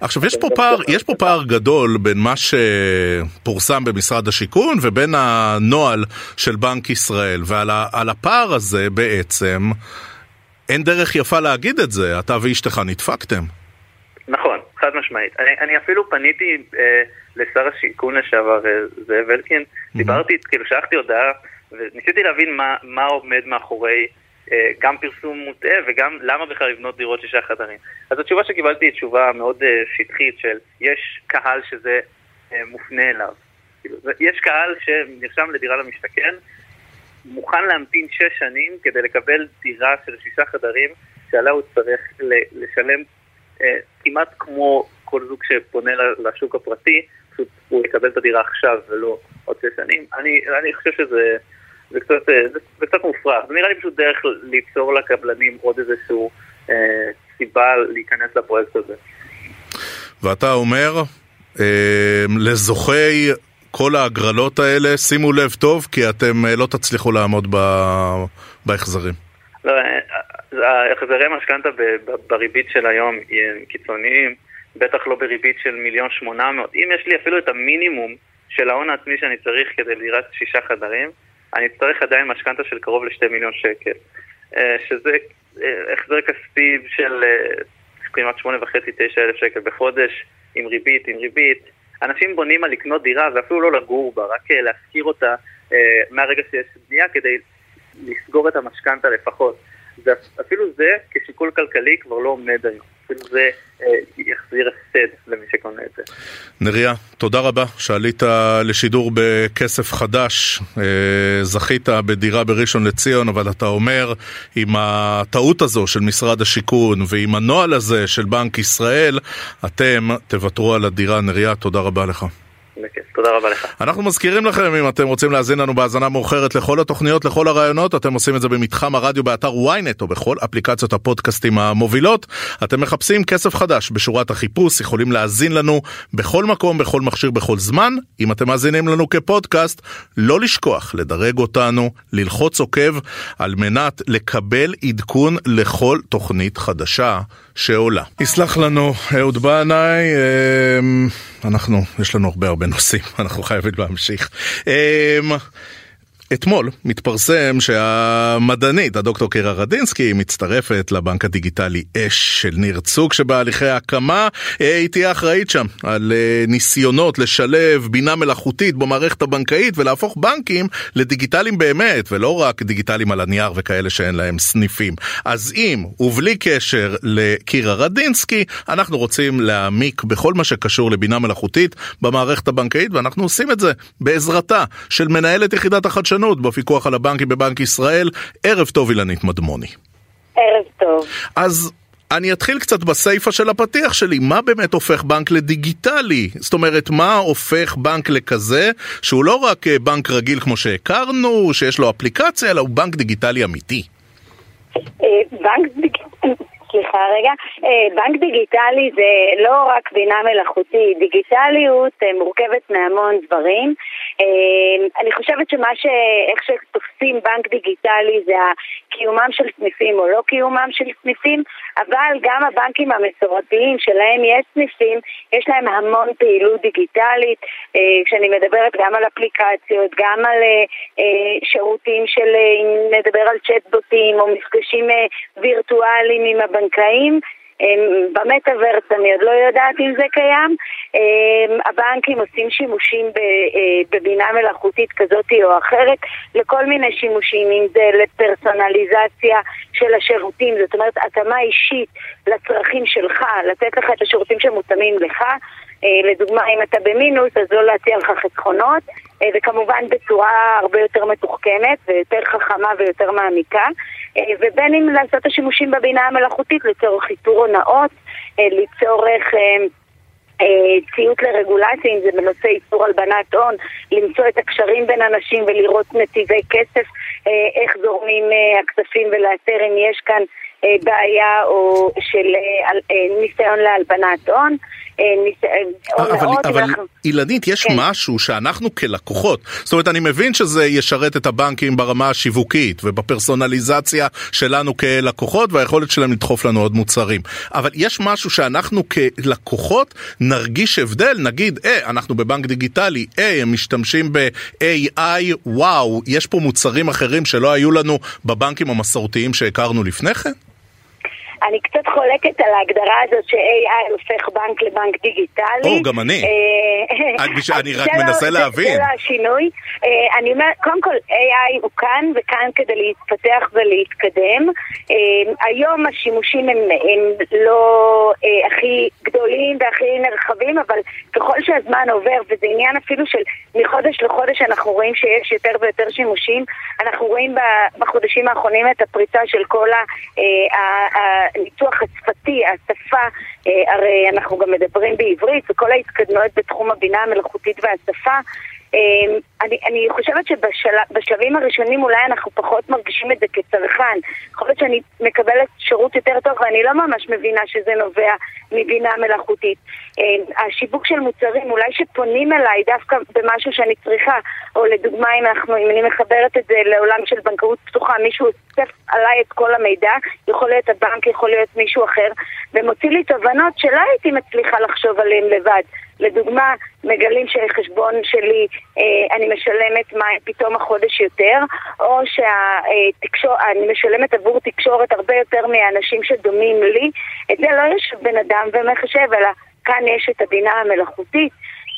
עכשיו יש פה פער, יש פה פער גדול בין מה שפורסם במשרד השיכון ובין הנוהל של בנק ישראל, ועל הפער הזה בעצם אין דרך יפה להגיד את זה, אתה ואשתך נדפקתם. נכון, חד משמעית. אני, אני אפילו פניתי אה, לשר השיכון לשעבר, אה, זאב אלקין, mm-hmm. דיברתי, כאילו שלחתי הודעה, וניסיתי להבין מה, מה עומד מאחורי אה, גם פרסום מוטעה וגם למה בכלל לבנות דירות שישה חדרים. אז התשובה שקיבלתי היא תשובה מאוד אה, שטחית של יש קהל שזה אה, מופנה אליו. כאילו, יש קהל שנרשם לדירה למשתכן, מוכן להמתין שש שנים כדי לקבל דירה של שישה חדרים שעליה הוא צריך לשלם אה, כמעט כמו כל זוג שפונה לשוק הפרטי, פשוט הוא יקבל את הדירה עכשיו ולא עוד שש שנים. אני, אני חושב שזה זה קצת, אה, זה, זה קצת מופרך. זה נראה לי פשוט דרך ליצור לקבלנים עוד איזשהו אה, סיבה להיכנס לפרויקט הזה. ואתה אומר, אה, לזוכי כל ההגרלות האלה, שימו לב טוב, כי אתם אה, לא תצליחו לעמוד בהחזרים. לא, החזרי משכנתה בריבית של היום הם קיצוניים, בטח לא בריבית של מיליון שמונה מאות. אם יש לי אפילו את המינימום של ההון העצמי שאני צריך כדי לדירת שישה חדרים, אני אצטרך עדיין משכנתה של קרוב לשתי מיליון שקל. אה, שזה אה, החזר כספי של אה, כמעט שמונה וחצי, תשע אלף שקל בחודש, עם ריבית, עם ריבית. אנשים בונים על לקנות דירה ואפילו לא לגור בה, רק להשכיר אותה מהרגע שיש בנייה כדי לסגור את המשכנתה לפחות. אפילו זה כשיקול כלכלי כבר לא עומד היום. אפילו זה אה, יחזיר הפסד למי שקונה את זה. נריה, תודה רבה שעלית לשידור בכסף חדש. אה, זכית בדירה בראשון לציון, אבל אתה אומר, עם הטעות הזו של משרד השיכון ועם הנוהל הזה של בנק ישראל, אתם תוותרו על הדירה. נריה, תודה רבה לך. תודה רבה לך. אנחנו מזכירים לכם, אם אתם רוצים להאזין לנו בהאזנה מאוחרת לכל התוכניות, לכל הרעיונות, אתם עושים את זה במתחם הרדיו באתר ynet או בכל אפליקציות הפודקאסטים המובילות. אתם מחפשים כסף חדש בשורת החיפוש, יכולים להאזין לנו בכל מקום, בכל מכשיר, בכל זמן. אם אתם מאזינים לנו כפודקאסט, לא לשכוח לדרג אותנו, ללחוץ עוקב, על מנת לקבל עדכון לכל תוכנית חדשה שעולה. יסלח לנו אהוד בנאי, אמ, אנחנו, יש לנו הרבה הרבה נושאים, אנחנו חייבים להמשיך. אתמול מתפרסם שהמדענית, הדוקטור קירה רדינסקי, מצטרפת לבנק הדיגיטלי אש של ניר צוק שבהליכי ההקמה. אה, היא תהיה אחראית שם על אה, ניסיונות לשלב בינה מלאכותית במערכת הבנקאית ולהפוך בנקים לדיגיטליים באמת, ולא רק דיגיטליים על הנייר וכאלה שאין להם סניפים. אז אם, ובלי קשר לקירה רדינסקי, אנחנו רוצים להעמיק בכל מה שקשור לבינה מלאכותית במערכת הבנקאית, ואנחנו עושים את זה בעזרתה של מנהלת יחידת החדשנות. החדשנות בפיקוח על הבנקים בבנק ישראל. ערב טוב אילנית מדמוני. ערב טוב. אז אני אתחיל קצת בסיפה של הפתיח שלי, מה באמת הופך בנק לדיגיטלי? זאת אומרת, מה הופך בנק לכזה שהוא לא רק אה, בנק רגיל כמו שהכרנו, שיש לו אפליקציה, אלא הוא בנק דיגיטלי אמיתי? אה, בנק דיגיטלי, סליחה רגע, אה, בנק דיגיטלי זה לא רק בינה מלאכותית, דיגיטליות מורכבת מהמון דברים. אמ, אני חושבת שמה ש... איך שתופסים בנק דיגיטלי זה קיומם של סניפים או לא קיומם של סניפים, אבל גם הבנקים המסורתיים שלהם יש סניפים, יש להם המון פעילות דיגיטלית, אה, כשאני מדברת גם על אפליקציות, גם על אה, אה, שירותים של, אם נדבר על צ'טבוטים או מפגשים וירטואליים עם הבנקאים, במטאוורס אני עוד לא יודעת אם זה קיים. הבנקים עושים שימושים אה, בבינה מלאכותית כזאת או אחרת לכל מיני שימושים, אם זה לפרסונליזציה של השירותים, זאת אומרת התאמה אישית לצרכים שלך, לתת לך את השירותים שמותאמים לך. אה, לדוגמה, אם אתה במינוס, אז לא להציע לך חסכונות, אה, וכמובן בצורה הרבה יותר מתוחכמת ויותר חכמה ויותר מעמיקה. אה, ובין אם לעשות את השימושים בבינה המלאכותית לצורך איתור הונאות, לצורך... ציות לרגולציה, אם זה בנושא איסור הלבנת הון, למצוא את הקשרים בין אנשים ולראות נתיבי כסף, איך זורמים הכספים ולאתר אם יש כאן בעיה או של ניסיון להלבנת הון. אבל, אבל אילנית, יש כן. משהו שאנחנו כלקוחות, זאת אומרת, אני מבין שזה ישרת את הבנקים ברמה השיווקית ובפרסונליזציה שלנו כלקוחות והיכולת שלהם לדחוף לנו עוד מוצרים, אבל יש משהו שאנחנו כלקוחות נרגיש הבדל, נגיד, אה, אנחנו בבנק דיגיטלי, אה, הם משתמשים ב-AI, וואו, יש פה מוצרים אחרים שלא היו לנו בבנקים המסורתיים שהכרנו לפני כן? אני קצת חולקת על ההגדרה הזאת ש-AI הופך בנק לבנק דיגיטלי. או, גם אני. אה, אני רק מנסה להבין. זה לא השינוי. אה, אני אומרת, קודם כל, AI הוא כאן וכאן כדי להתפתח ולהתקדם. אה, היום השימושים הם, הם לא הכי גדולים והכי נרחבים, אבל ככל שהזמן עובר, וזה עניין אפילו של מחודש לחודש אנחנו רואים שיש יותר ויותר שימושים. אנחנו רואים בחודשים האחרונים את הפריצה של כל. הניתוח השפתי, השפה, אה, הרי אנחנו גם מדברים בעברית וכל ההתקדמות בתחום הבינה המלאכותית והשפה אמ, אני, אני חושבת שבשלבים הראשונים אולי אנחנו פחות מרגישים את זה כצרכן. יכול להיות שאני מקבלת שירות יותר טוב ואני לא ממש מבינה שזה נובע מבינה מלאכותית. אמ, השיווק של מוצרים, אולי שפונים אליי דווקא במשהו שאני צריכה, או לדוגמה אם, אנחנו, אם אני מחברת את זה לעולם של בנקאות פתוחה, מישהו אוסף עליי את כל המידע, יכול להיות הבנק, יכול להיות מישהו אחר, ומוציא לי תובנות שלא הייתי מצליחה לחשוב עליהן לבד. לדוגמה, מגלים שחשבון שלי, אה, אני משלמת מים פתאום החודש יותר, או שאני משלמת עבור תקשורת הרבה יותר מהאנשים שדומים לי. את זה לא יש בן אדם ומחשב, אלא כאן יש את הבינה המלאכותית.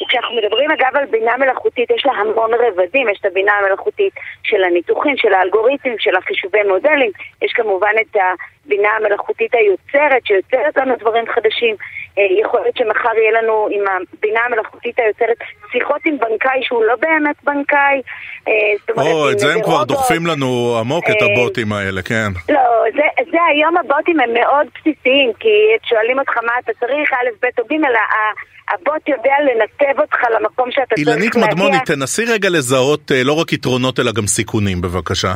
כשאנחנו מדברים אגב על בינה מלאכותית, יש לה המון רבדים, יש את הבינה המלאכותית של הניתוחים, של האלגוריתמים, של החישובי מודלים, יש כמובן את הבינה המלאכותית היוצרת, שיוצרת לנו דברים חדשים. אה, יכול להיות שמחר יהיה לנו עם הבינה המלאכותית היוצרת שיחות עם בנקאי שהוא לא באמת בנקאי. אה, או, את זה הם כבר דוחפים לנו עמוק, את אה, הבוטים האלה, כן. לא, זה, זה היום הבוטים הם מאוד בסיסיים, כי שואלים אותך מה אתה צריך, א', ב' או ג', הבוט יודע לנתב אותך למקום שאתה צריך להגיע. אילנית מדמוני, תנסי רגע לזהות לא רק יתרונות אלא גם סיכונים, בבקשה.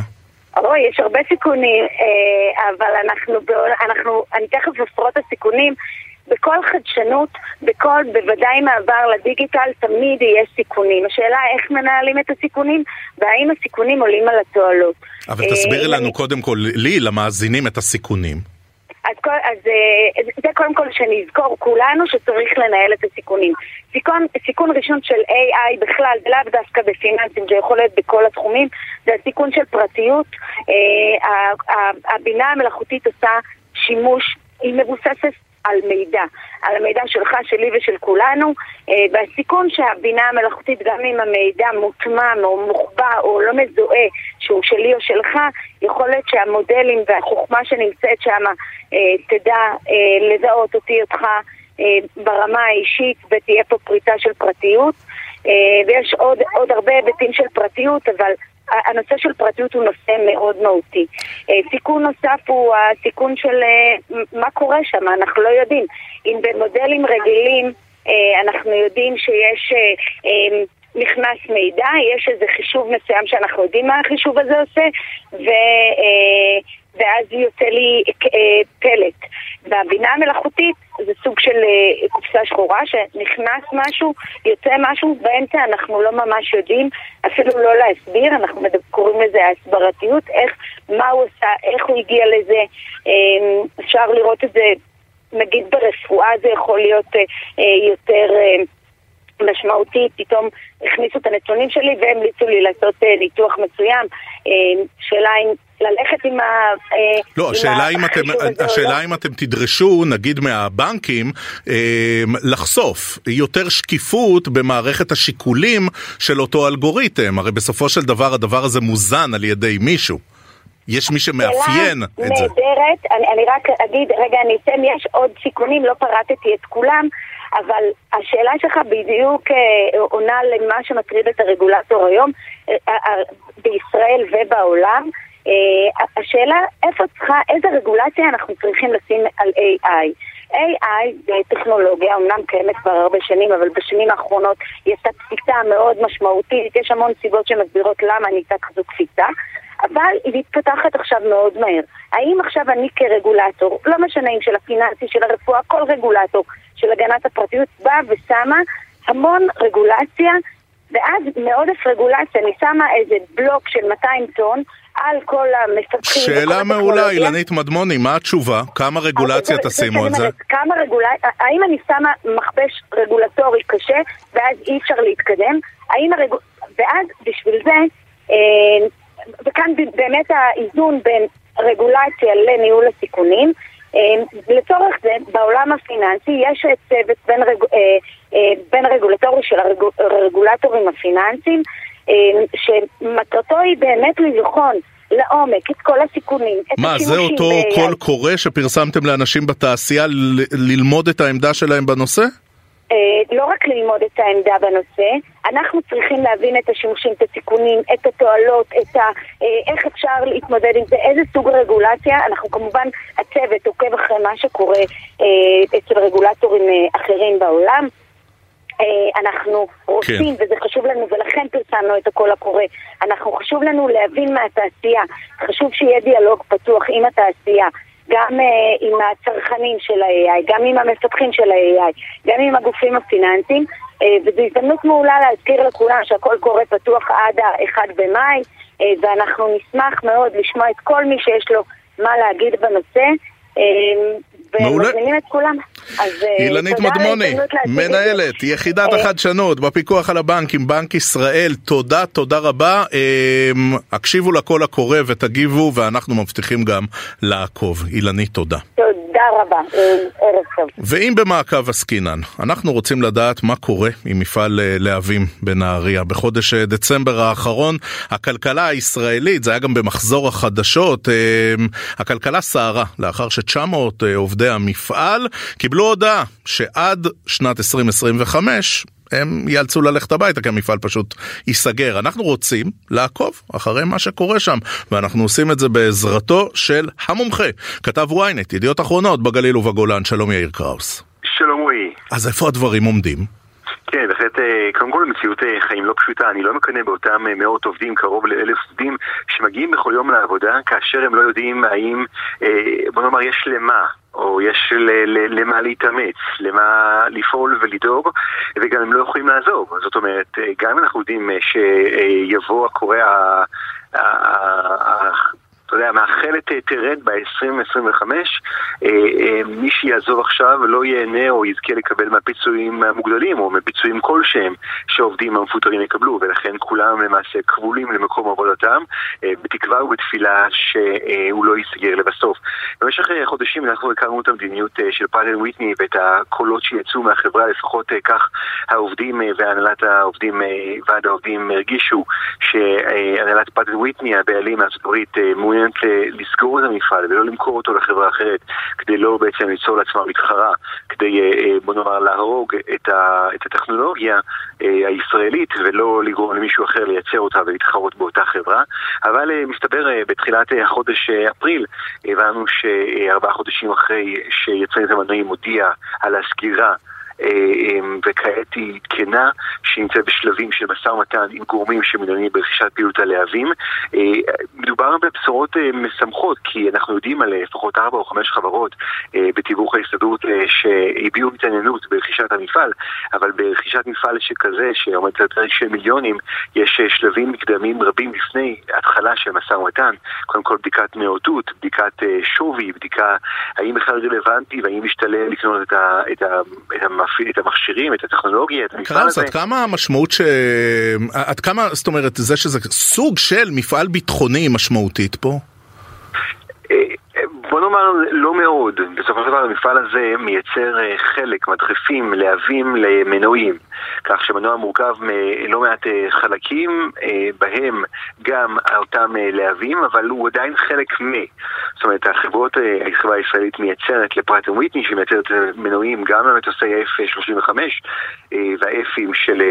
אוי, יש הרבה סיכונים, אבל אנחנו, אנחנו אני תכף אפרוט את הסיכונים. בכל חדשנות, בכל, בוודאי מעבר לדיגיטל, תמיד יש סיכונים. השאלה איך מנהלים את הסיכונים, והאם הסיכונים עולים על התועלות. אבל תסבירי לנו קודם כל, לי, למאזינים, את הסיכונים. אז, כל, אז אה, זה קודם כל שנזכור כולנו שצריך לנהל את הסיכונים. סיכון, סיכון ראשון של AI בכלל, לאו דווקא בפיננסים, זה יכול להיות בכל התחומים, זה הסיכון של פרטיות. אה, הבינה המלאכותית עושה שימוש, היא מבוססת על מידע, על המידע שלך, שלי ושל כולנו, אה, והסיכון שהבינה המלאכותית, גם אם המידע מוטמע או מוחבא או לא מזוהה שהוא שלי או שלך, יכול להיות שהמודלים והחוכמה שנמצאת שם אה, תדע אה, לזהות אותי, אותך, ברמה האישית ותהיה פה פריצה של פרטיות. ויש עוד, עוד הרבה היבטים של פרטיות, אבל הנושא של פרטיות הוא נושא מאוד מהותי. אה, סיכון נוסף הוא הסיכון של אה, מה קורה שם, אנחנו לא יודעים. אם במודלים רגילים אה, אנחנו יודעים שיש... נכנס מידע, יש איזה חישוב מסוים שאנחנו יודעים מה החישוב הזה עושה, ו, ואז יוצא לי פלט. והבינה המלאכותית זה סוג של אה, קופסה שחורה שנכנס משהו, יוצא משהו, באמצע אנחנו לא ממש יודעים אפילו לא להסביר, אנחנו קוראים לזה הסברתיות, איך, מה הוא עשה, איך הוא הגיע לזה, אמ, אפשר לראות את זה, נגיד ברפואה זה יכול להיות אה, אה, יותר... משמעותי, פתאום הכניסו את הנתונים שלי והמליצו לי לעשות ניתוח מסוים. שאלה אם ללכת עם ה... אה, לא, השאלה אם אתם, השאלה לא. אם אתם תדרשו, נגיד מהבנקים, אה, לחשוף יותר שקיפות במערכת השיקולים של אותו אלגוריתם. הרי בסופו של דבר הדבר הזה מוזן על ידי מישהו. יש מי שמאפיין את זה. שאלה נהדרת, אני, אני רק אגיד, רגע, אני אתן, יש עוד סיכונים, לא פרטתי את כולם, אבל השאלה שלך בדיוק אה, עונה למה שמטריד את הרגולטור היום, אה, בישראל ובעולם. Uh, השאלה איפה צריכה, איזה רגולציה אנחנו צריכים לשים על AI. AI זה טכנולוגיה, אמנם קיימת כבר הרבה שנים, אבל בשנים האחרונות היא עשתה קפיצה מאוד משמעותית, יש המון סיבות שמסבירות למה נהייתה כזו קפיצה, אבל היא מתפתחת עכשיו מאוד מהר. האם עכשיו אני כרגולטור, לא משנה אם של הפיננסי, של הרפואה, כל רגולטור של הגנת הפרטיות, באה ושמה המון רגולציה, ואז מעודף רגולציה, אני שמה איזה בלוק של 200 טון, על כל המפתחים. שאלה מעולה, אילנית מדמוני, מה התשובה? כמה רגולציה תשימו על זה? כמה רגולציה, האם אני שמה מכבש רגולטורי קשה, ואז אי אפשר להתקדם? האם הרגול... ואז בשביל זה, אה, וכאן באמת האיזון בין רגולציה לניהול הסיכונים, אה, לצורך זה, בעולם הפיננסי יש צוות בין, רג... אה, בין רגולטורי של הרגולטורים הפיננסיים, שמטרתו היא באמת לבחון לעומק את כל הסיכונים, את מה, זה אותו קול קורא שפרסמתם לאנשים בתעשייה ללמוד את העמדה שלהם בנושא? אה, לא רק ללמוד את העמדה בנושא, אנחנו צריכים להבין את השימושים, את הסיכונים, את התועלות, את ה, אה, איך אפשר להתמודד עם זה, איזה סוג רגולציה. אנחנו כמובן, הצוות עוקב אחרי מה שקורה אה, אצל רגולטורים אחרים בעולם. אה, אנחנו רוצים, כן. וזה חשוב לנו, ולכן פרסמנו את הקול הקורא. אנחנו, חשוב לנו להבין מהתעשייה, חשוב שיהיה דיאלוג פתוח עם התעשייה. גם uh, עם הצרכנים של ה-AI, גם עם המפתחים של ה-AI, גם עם הגופים הפיננסיים, uh, וזו הזדמנות מעולה להזכיר לכולם שהכל קורה פתוח עד ה-1 במאי, uh, ואנחנו נשמח מאוד לשמוע את כל מי שיש לו מה להגיד בנושא. Uh, ומזמינים את כולם. אה, אילנית מדמוני, מנהלת יחידת אה, החדשנות בפיקוח על הבנקים, בנק ישראל, תודה, תודה רבה. הקשיבו לקול הקורא ותגיבו, ואנחנו מבטיחים גם לעקוב. אילנית, תודה. תודה רבה, ערב טוב. ואם במעקב עסקינן, אנחנו רוצים לדעת מה קורה עם מפעל להבים בנהריה. בחודש דצמבר האחרון, הכלכלה הישראלית, זה היה גם במחזור החדשות, הכלכלה סערה לאחר ש-900 עובדי המפעל קיבלו הודעה שעד שנת 2025 הם ייאלצו ללכת הביתה כי המפעל פשוט ייסגר. אנחנו רוצים לעקוב אחרי מה שקורה שם, ואנחנו עושים את זה בעזרתו של המומחה, כתב ynet, ידיעות אחרונות בגליל ובגולן, שלום יאיר קראוס. שלום רועי. אז איפה הדברים עומדים? כן, בהחלט, אה, קודם כל מציאות אה, חיים לא פשוטה, אני לא מקנא באותם אה, מאות עובדים, קרוב לאלף עובדים, שמגיעים בכל יום לעבודה כאשר הם לא יודעים האם, בוא נאמר, יש למה. או יש למה להתאמץ, למה לפעול ולדאוג, וגם הם לא יכולים לעזוב. זאת אומרת, גם אם אנחנו יודעים שיבוא הקורא אתה יודע, מאחלת אה, תרד ב-2025, אה, אה, מי שיעזוב עכשיו לא ייהנה או יזכה לקבל מהפיצויים המוגדלים או מפיצויים כלשהם שהעובדים המפוטרים יקבלו, ולכן כולם למעשה כבולים למקום עבודתם, בתקווה ובתפילה שהוא לא ייסגר לבסוף. במשך חודשים אנחנו הכרנו את המדיניות של פאדל וויטני ואת הקולות שיצאו מהחברה, לפחות כך העובדים והנהלת העובדים, ועד העובדים הרגישו שהנהלת פאדל וויטני, הבעלים מארצות הברית, מעוניין מעוניינת לסגור את המפעל ולא למכור אותו לחברה אחרת כדי לא בעצם ליצור לעצמה מתחרה, כדי אה, אה, בוא נאמר להרוג את, ה, את הטכנולוגיה אה, הישראלית ולא לגרום למישהו אחר לייצר אותה ולהתחרות באותה חברה. אבל מסתבר בתחילת החודש אפריל הבנו שארבעה חודשים אחרי שיצרנית המנועים הודיעה על הסגירה אה, וכעת היא עדכנה שנמצאת בשלבים של משא ומתן עם גורמים שמעוניינים ברכישת פעילות הלהבים. אה, מדובר בבשורות אה, משמחות, כי אנחנו יודעים על לפחות ארבע או חמש חברות בתיווך ההסתדרות שהביעו התעניינות ברכישת המפעל, אבל ברכישת מפעל שכזה, שעומד על פרק של מיליונים, יש שלבים מקדמיים רבים לפני התחלה של משא ומתן. קודם כל בדיקת נאותות, בדיקת שווי, בדיקה האם בכלל רלוונטי והאם משתלם לקנות את, ה, את, ה, את מפעיל את המכשירים, את הטכנולוגיה, את המפעל הזה. עד כמה המשמעות ש... עד כמה, זאת אומרת, זה שזה סוג של מפעל ביטחוני משמעותית פה? בוא נאמר, לא מאוד. בסופו של דבר המפעל הזה מייצר אה, חלק, מדחפים, להבים למנועים. כך שמנוע מורכב מלא מעט אה, חלקים, אה, בהם גם אותם להבים, אבל הוא עדיין חלק מ... זאת אומרת, החברות, החברה הישראלית מייצרת לפרט וויטני, שמייצרת מנועים גם למטוסי ה-F-35 וה-F'ים של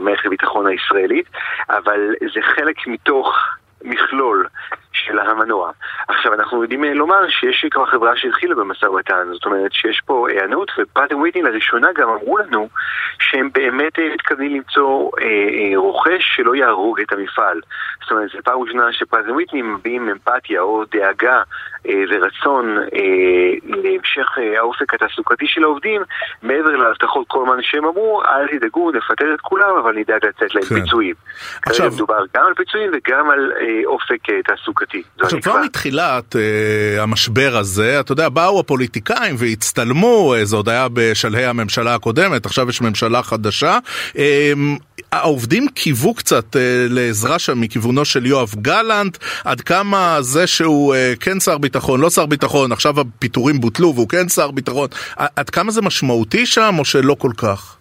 מערכת הביטחון הישראלית, אבל זה חלק מתוך מכלול של המנוע. עכשיו, אנחנו יודעים אה, לומר שיש כבר חברה שהתחילה במשא ומתן, זאת אומרת שיש פה היענות, ופאטר וויטני לראשונה גם אמרו לנו שהם באמת אה, מתכוונים למצוא אה, אה, רוכש שלא יהרוג את המפעל. זאת אומרת, זו פעם ראשונה שפאטר וויטני מביעים אמפתיה או דאגה אה, ורצון אה, להמשך אה, האופק התעסוקתי של העובדים, מעבר להבטחות כל מה שהם אמרו, אל תדאגו, נפטר את כולם, אבל נדאג לתת להם כן. פיצויים. עכשיו... מדובר גם על פיצויים וגם על אה, אופק אה, תעסוקתי. עכשיו כבר מתחילת אה, המשבר הזה, אתה יודע, באו הפוליטיקאים והצטלמו, אה, זה עוד היה בשלהי הממשלה הקודמת, עכשיו יש ממשלה חדשה. אה, העובדים קיוו קצת אה, לעזרה שם מכיוונו של יואב גלנט, עד כמה זה שהוא אה, כן שר ביטחון, לא שר ביטחון, עכשיו הפיטורים בוטלו והוא כן שר ביטחון, עד כמה זה משמעותי שם או שלא כל כך?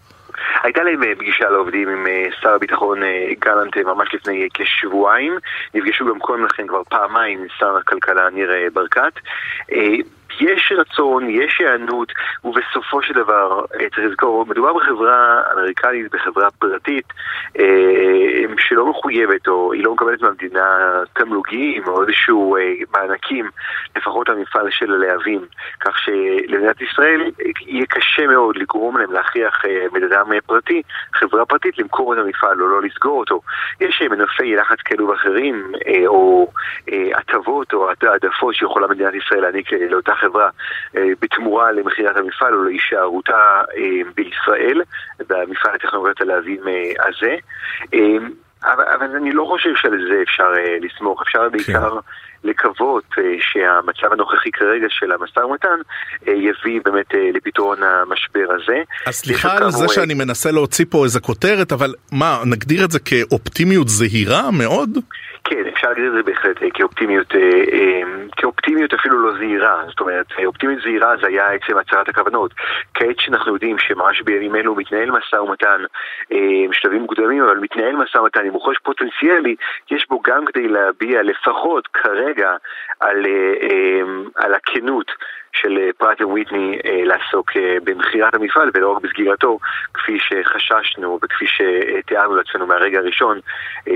הייתה להם אה, פגישה לעובדים עם אה, שר הביטחון אה, גלנט ממש לפני כשבועיים. נפגשו גם קודם לכן כבר פעמיים עם שר הכלכלה ניר ברקת. יש רצון, יש היענות, ובסופו של דבר, אה, צריך לזכור, מדובר בחברה אמריקנית, בחברה פרטית, אה, שלא מחויבת, או היא לא מקבלת מהמדינה תמלוגים, או איזשהו אה, מענקים, לפחות למפעל של הלהבים, כך שלמדינת ישראל יהיה קשה מאוד לגרום להם להכריח בן אדם פרטי, חברה פרטית, למכור את המפעל או לא לסגור אותו. יש מנופי לחץ כאלו ואחרים, או הטבות או העדפות שיכולה מדינת ישראל להעניק לאותה חברה אה, בתמורה למכירת המפעל או להישארותה אה, בישראל, במפעל הטכנולוגיות הלהבים אה, הזה. אבל, אבל אני לא חושב שעל זה אפשר לסמוך, אפשר בעיקר לקוות שהמצב הנוכחי כרגע של המשא ומתן יביא באמת לפתרון המשבר הזה. אז סליחה על זה שאני מנסה להוציא פה איזה כותרת, אבל מה, נגדיר את זה כאופטימיות זהירה מאוד? כן, אפשר להגיד את זה בהחלט כאופטימיות, כאופטימיות אפילו לא זהירה, זאת אומרת, אופטימיות זהירה זה היה עצם הצהרת הכוונות. כעת שאנחנו יודעים שממש בימים אלו מתנהל משא ומתן, שלבים מוקדמים, אבל מתנהל משא ומתן עם רוכש פוטנציאלי, יש בו גם כדי להביע לפחות כרגע על, על הכנות. של פרט וויטני לעסוק במכירת המפעל ולא רק בסגירתו, כפי שחששנו וכפי שתיארנו לעצמנו מהרגע הראשון,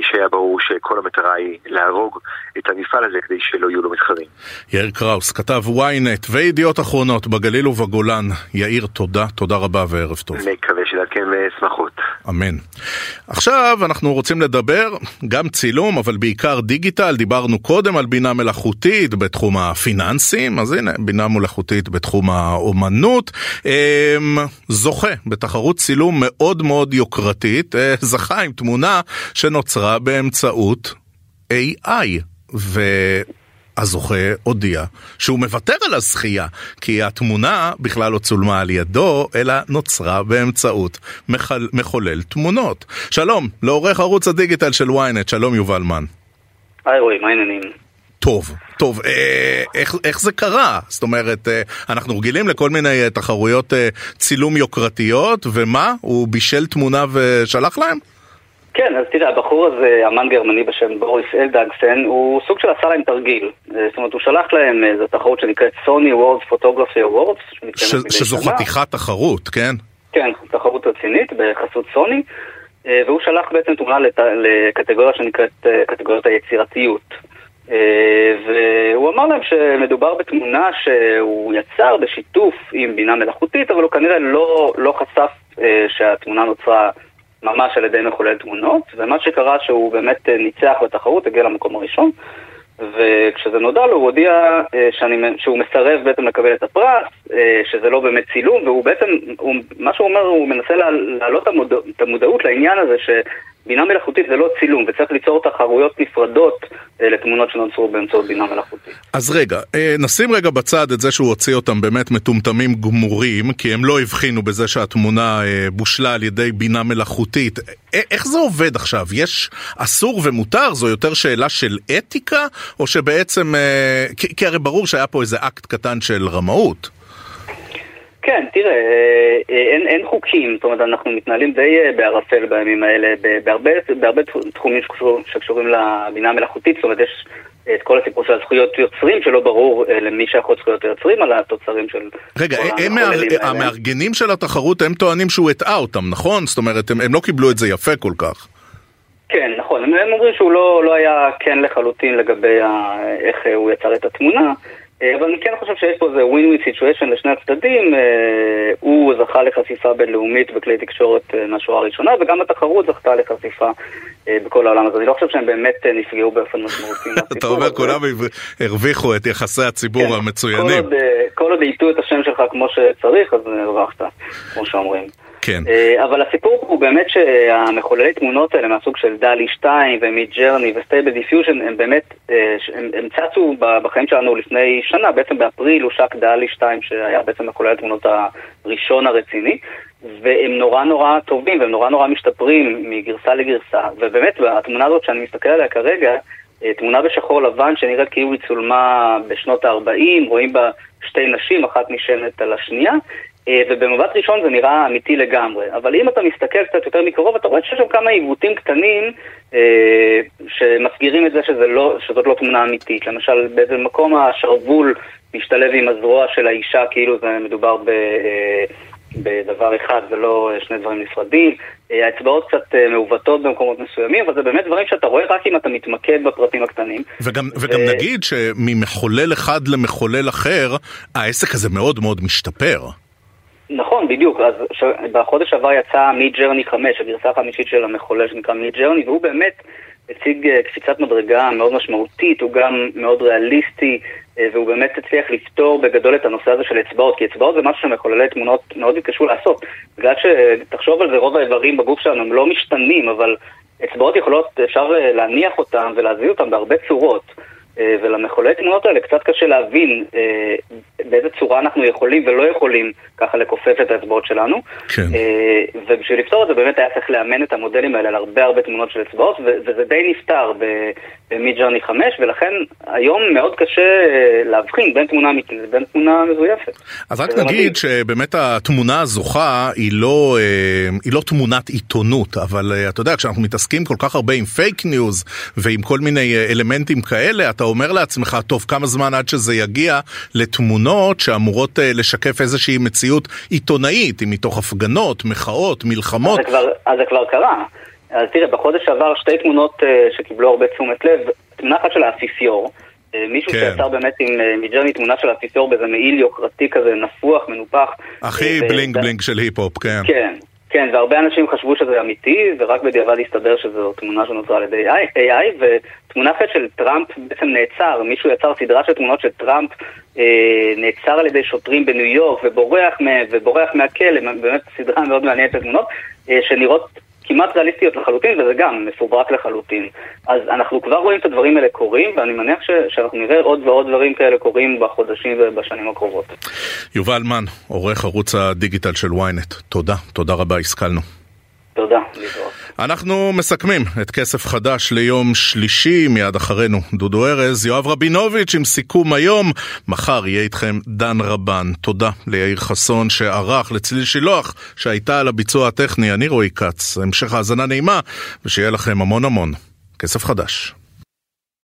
שהיה ברור שכל המטרה היא להרוג את המפעל הזה כדי שלא יהיו לו מתחרים. יאיר קראוס, כתב ynet וידיעות אחרונות בגליל ובגולן. יאיר, תודה, תודה רבה וערב טוב. מקווה שדרכם שמחות. אמן. עכשיו אנחנו רוצים לדבר גם צילום, אבל בעיקר דיגיטל. דיברנו קודם על בינה מלאכותית בתחום הפיננסים, אז הנה, בינה מלאכותית בתחום האומנות. זוכה בתחרות צילום מאוד מאוד יוקרתית, זכה עם תמונה שנוצרה באמצעות AI. ו... הזוכה הודיע שהוא מוותר על הזכייה, כי התמונה בכלל לא צולמה על ידו, אלא נוצרה באמצעות מחל... מחולל תמונות. שלום, לעורך ערוץ הדיגיטל של ynet, שלום יובל מן. היי רועי, מה העניינים? טוב, טוב, אה, איך, איך זה קרה? זאת אומרת, אה, אנחנו רגילים לכל מיני תחרויות אה, צילום יוקרתיות, ומה? הוא בישל תמונה ושלח להם? כן, אז תראה, הבחור הזה, אמן גרמני בשם בוריס אלדאגסן, הוא סוג של עשה להם תרגיל. זאת אומרת, הוא שלח להם איזו תחרות שנקראת Sony World Photography Awards. שזו חתיכת תחרות, כן? כן, תחרות רצינית בחסות סוני, והוא שלח בעצם תמונה לת... לקטגוריה שנקראת קטגוריית היצירתיות. והוא אמר להם שמדובר בתמונה שהוא יצר בשיתוף עם בינה מלאכותית, אבל הוא כנראה לא, לא חשף שהתמונה נוצרה ממש על ידי מחולל תמונות, ומה שקרה שהוא באמת ניצח בתחרות, הגיע למקום הראשון, וכשזה נודע לו הוא הודיע שאני, שהוא מסרב בעצם לקבל את הפרס, שזה לא באמת צילום, והוא בעצם, הוא, מה שהוא אומר, הוא מנסה להעלות את המודעות לעניין הזה שבינה מלאכותית זה לא צילום, וצריך ליצור תחרויות נפרדות לתמונות שנוצרו באמצעות בינה מלאכותית. אז רגע, נשים רגע בצד את זה שהוא הוציא אותם באמת מטומטמים גמורים, כי הם לא הבחינו בזה שהתמונה בושלה על ידי בינה מלאכותית. איך זה עובד עכשיו? יש אסור ומותר? זו יותר שאלה של אתיקה? או שבעצם, כי הרי ברור שהיה פה איזה אקט קטן של רמאות. כן, תראה, אין, אין חוקים, זאת אומרת, אנחנו מתנהלים די בערפל בימים האלה, בהרבה, בהרבה תחומים שקשורים לבינה המלאכותית, זאת אומרת, יש את כל הסיפור של הזכויות יוצרים, שלא ברור למי שייכות זכויות היוצרים על התוצרים של... רגע, הם המארגנים של התחרות, הם טוענים שהוא הטעה אותם, נכון? זאת אומרת, הם, הם לא קיבלו את זה יפה כל כך. כן, נכון, הם, הם אומרים שהוא לא, לא היה כן לחלוטין לגבי ה, איך הוא יצר את התמונה. אבל אני כן חושב שיש פה איזה ווין ווין סיטואשן לשני הצדדים, הוא זכה לחשיפה בינלאומית בכלי תקשורת מהשורה הראשונה, וגם התחרות זכתה לחשיפה בכל העולם הזה. אני לא חושב שהם באמת נפגעו באופן משמעותי *laughs* אתה אומר כולם הרוויחו את יחסי הציבור המצוינים. כל עוד יאייתו את השם שלך כמו שצריך, אז הרווחת, כמו שאומרים. כן. אבל הסיפור הוא באמת שהמחוללי תמונות האלה מהסוג של DALL-E 2 ו Midjourney ו Stable Diffusion הם באמת, הם, הם צצו בחיים שלנו לפני שנה, בעצם באפריל הושק DALL-E 2 שהיה בעצם מחולל תמונות הראשון הרציני והם נורא נורא טובים והם נורא נורא משתפרים מגרסה לגרסה ובאמת התמונה הזאת שאני מסתכל עליה כרגע תמונה בשחור לבן שנראית כאילו היא צולמה בשנות ה-40, רואים בה שתי נשים, אחת נשענת על השנייה ובמבט ראשון זה נראה אמיתי לגמרי, אבל אם אתה מסתכל קצת יותר מקרוב, אתה רואה שיש שם כמה עיוותים קטנים אה, שמסגירים את זה שזה לא, שזאת לא תמונה אמיתית. למשל, באיזה מקום השרוול משתלב עם הזרוע של האישה, כאילו זה מדובר ב, אה, בדבר אחד ולא שני דברים נפרדים. אה, האצבעות קצת מעוותות במקומות מסוימים, אבל זה באמת דברים שאתה רואה רק אם אתה מתמקד בפרטים הקטנים. וגם, וגם. נגיד שממחולל אחד למחולל אחר, העסק הזה מאוד מאוד משתפר. נכון, בדיוק. אז ש... בחודש שעבר יצא Midjourney 5, הגרסה החמישית של המחולל שנקרא Midjourney, והוא באמת הציג קפיצת מדרגה מאוד משמעותית, הוא גם מאוד ריאליסטי, והוא באמת הצליח לפתור בגדול את הנושא הזה של אצבעות, כי אצבעות זה משהו שמחוללי תמונות מאוד התקשו לעשות. בגלל שתחשוב על זה, רוב האיברים בגוף שלנו הם לא משתנים, אבל אצבעות יכולות, אפשר להניח אותם ולהזיז אותם בהרבה צורות. אה, ולמחוללי תמונות האלה קצת קשה להבין אה, באיזה צורה אנחנו יכולים ולא יכולים ככה לכופף את האצבעות שלנו. כן. אה, ובשביל לפתור את זה באמת היה צריך לאמן את המודלים האלה על הרבה הרבה תמונות של אצבעות, וזה די נפתר במידג'רני 5, ולכן היום מאוד קשה להבחין בין תמונה אמיתית לבין תמונה מזויפת. אז רק נגיד מדהים. שבאמת התמונה הזוכה היא לא, היא לא תמונת עיתונות, אבל אתה יודע, כשאנחנו מתעסקים כל כך הרבה עם פייק ניוז ועם כל מיני אלמנטים כאלה, אתה אומר לעצמך, טוב, כמה זמן עד שזה יגיע לתמונות שאמורות אה, לשקף איזושהי מציאות עיתונאית, אם מתוך הפגנות, מחאות, מלחמות. אז זה כבר, אז זה כבר קרה. אז תראה, בחודש שעבר שתי תמונות אה, שקיבלו הרבה תשומת לב, תמונה אחת של האפיפיור. אה, מישהו כן. שיצר באמת עם Midjourney תמונה של האפיפיור באיזה מעיל יוקרתי כזה, נפוח, מנופח. הכי bling bling של היפ-הופ, כן. כן, כן, והרבה אנשים חשבו שזה אמיתי, ורק בדיעבד הסתבר שזו תמונה שנוצרה על ידי AI, ותמונה אחרת של טראמפ בעצם נעצר, מישהו יצר סדרה של תמונות של טראמפ, אה, נעצר על ידי שוטרים בניו יורק ובורח, ובורח מהכלא, באמת סדרה מאוד מעניינת של תמונות, אה, שנראות כמעט ריאליסטיות לחלוטין, וזה גם מפוברק לחלוטין. אז אנחנו כבר רואים את הדברים האלה קורים, ואני מניח ש- שאנחנו נראה עוד ועוד דברים כאלה קורים בחודשים ובשנים הקרובות. יובל מן, עורך ערוץ הדיגיטל של ynet, תודה, תודה רבה, השכלנו. תודה, אנחנו מסכמים את כסף חדש ליום שלישי, מיד אחרינו דודו ארז, יואב רבינוביץ' עם סיכום היום, מחר יהיה איתכם דן רבן. תודה ליאיר חסון שערך, לצליל שילוח שהייתה על הביצוע הטכני, אני רועי כץ. המשך האזנה נעימה, ושיהיה לכם המון המון כסף חדש.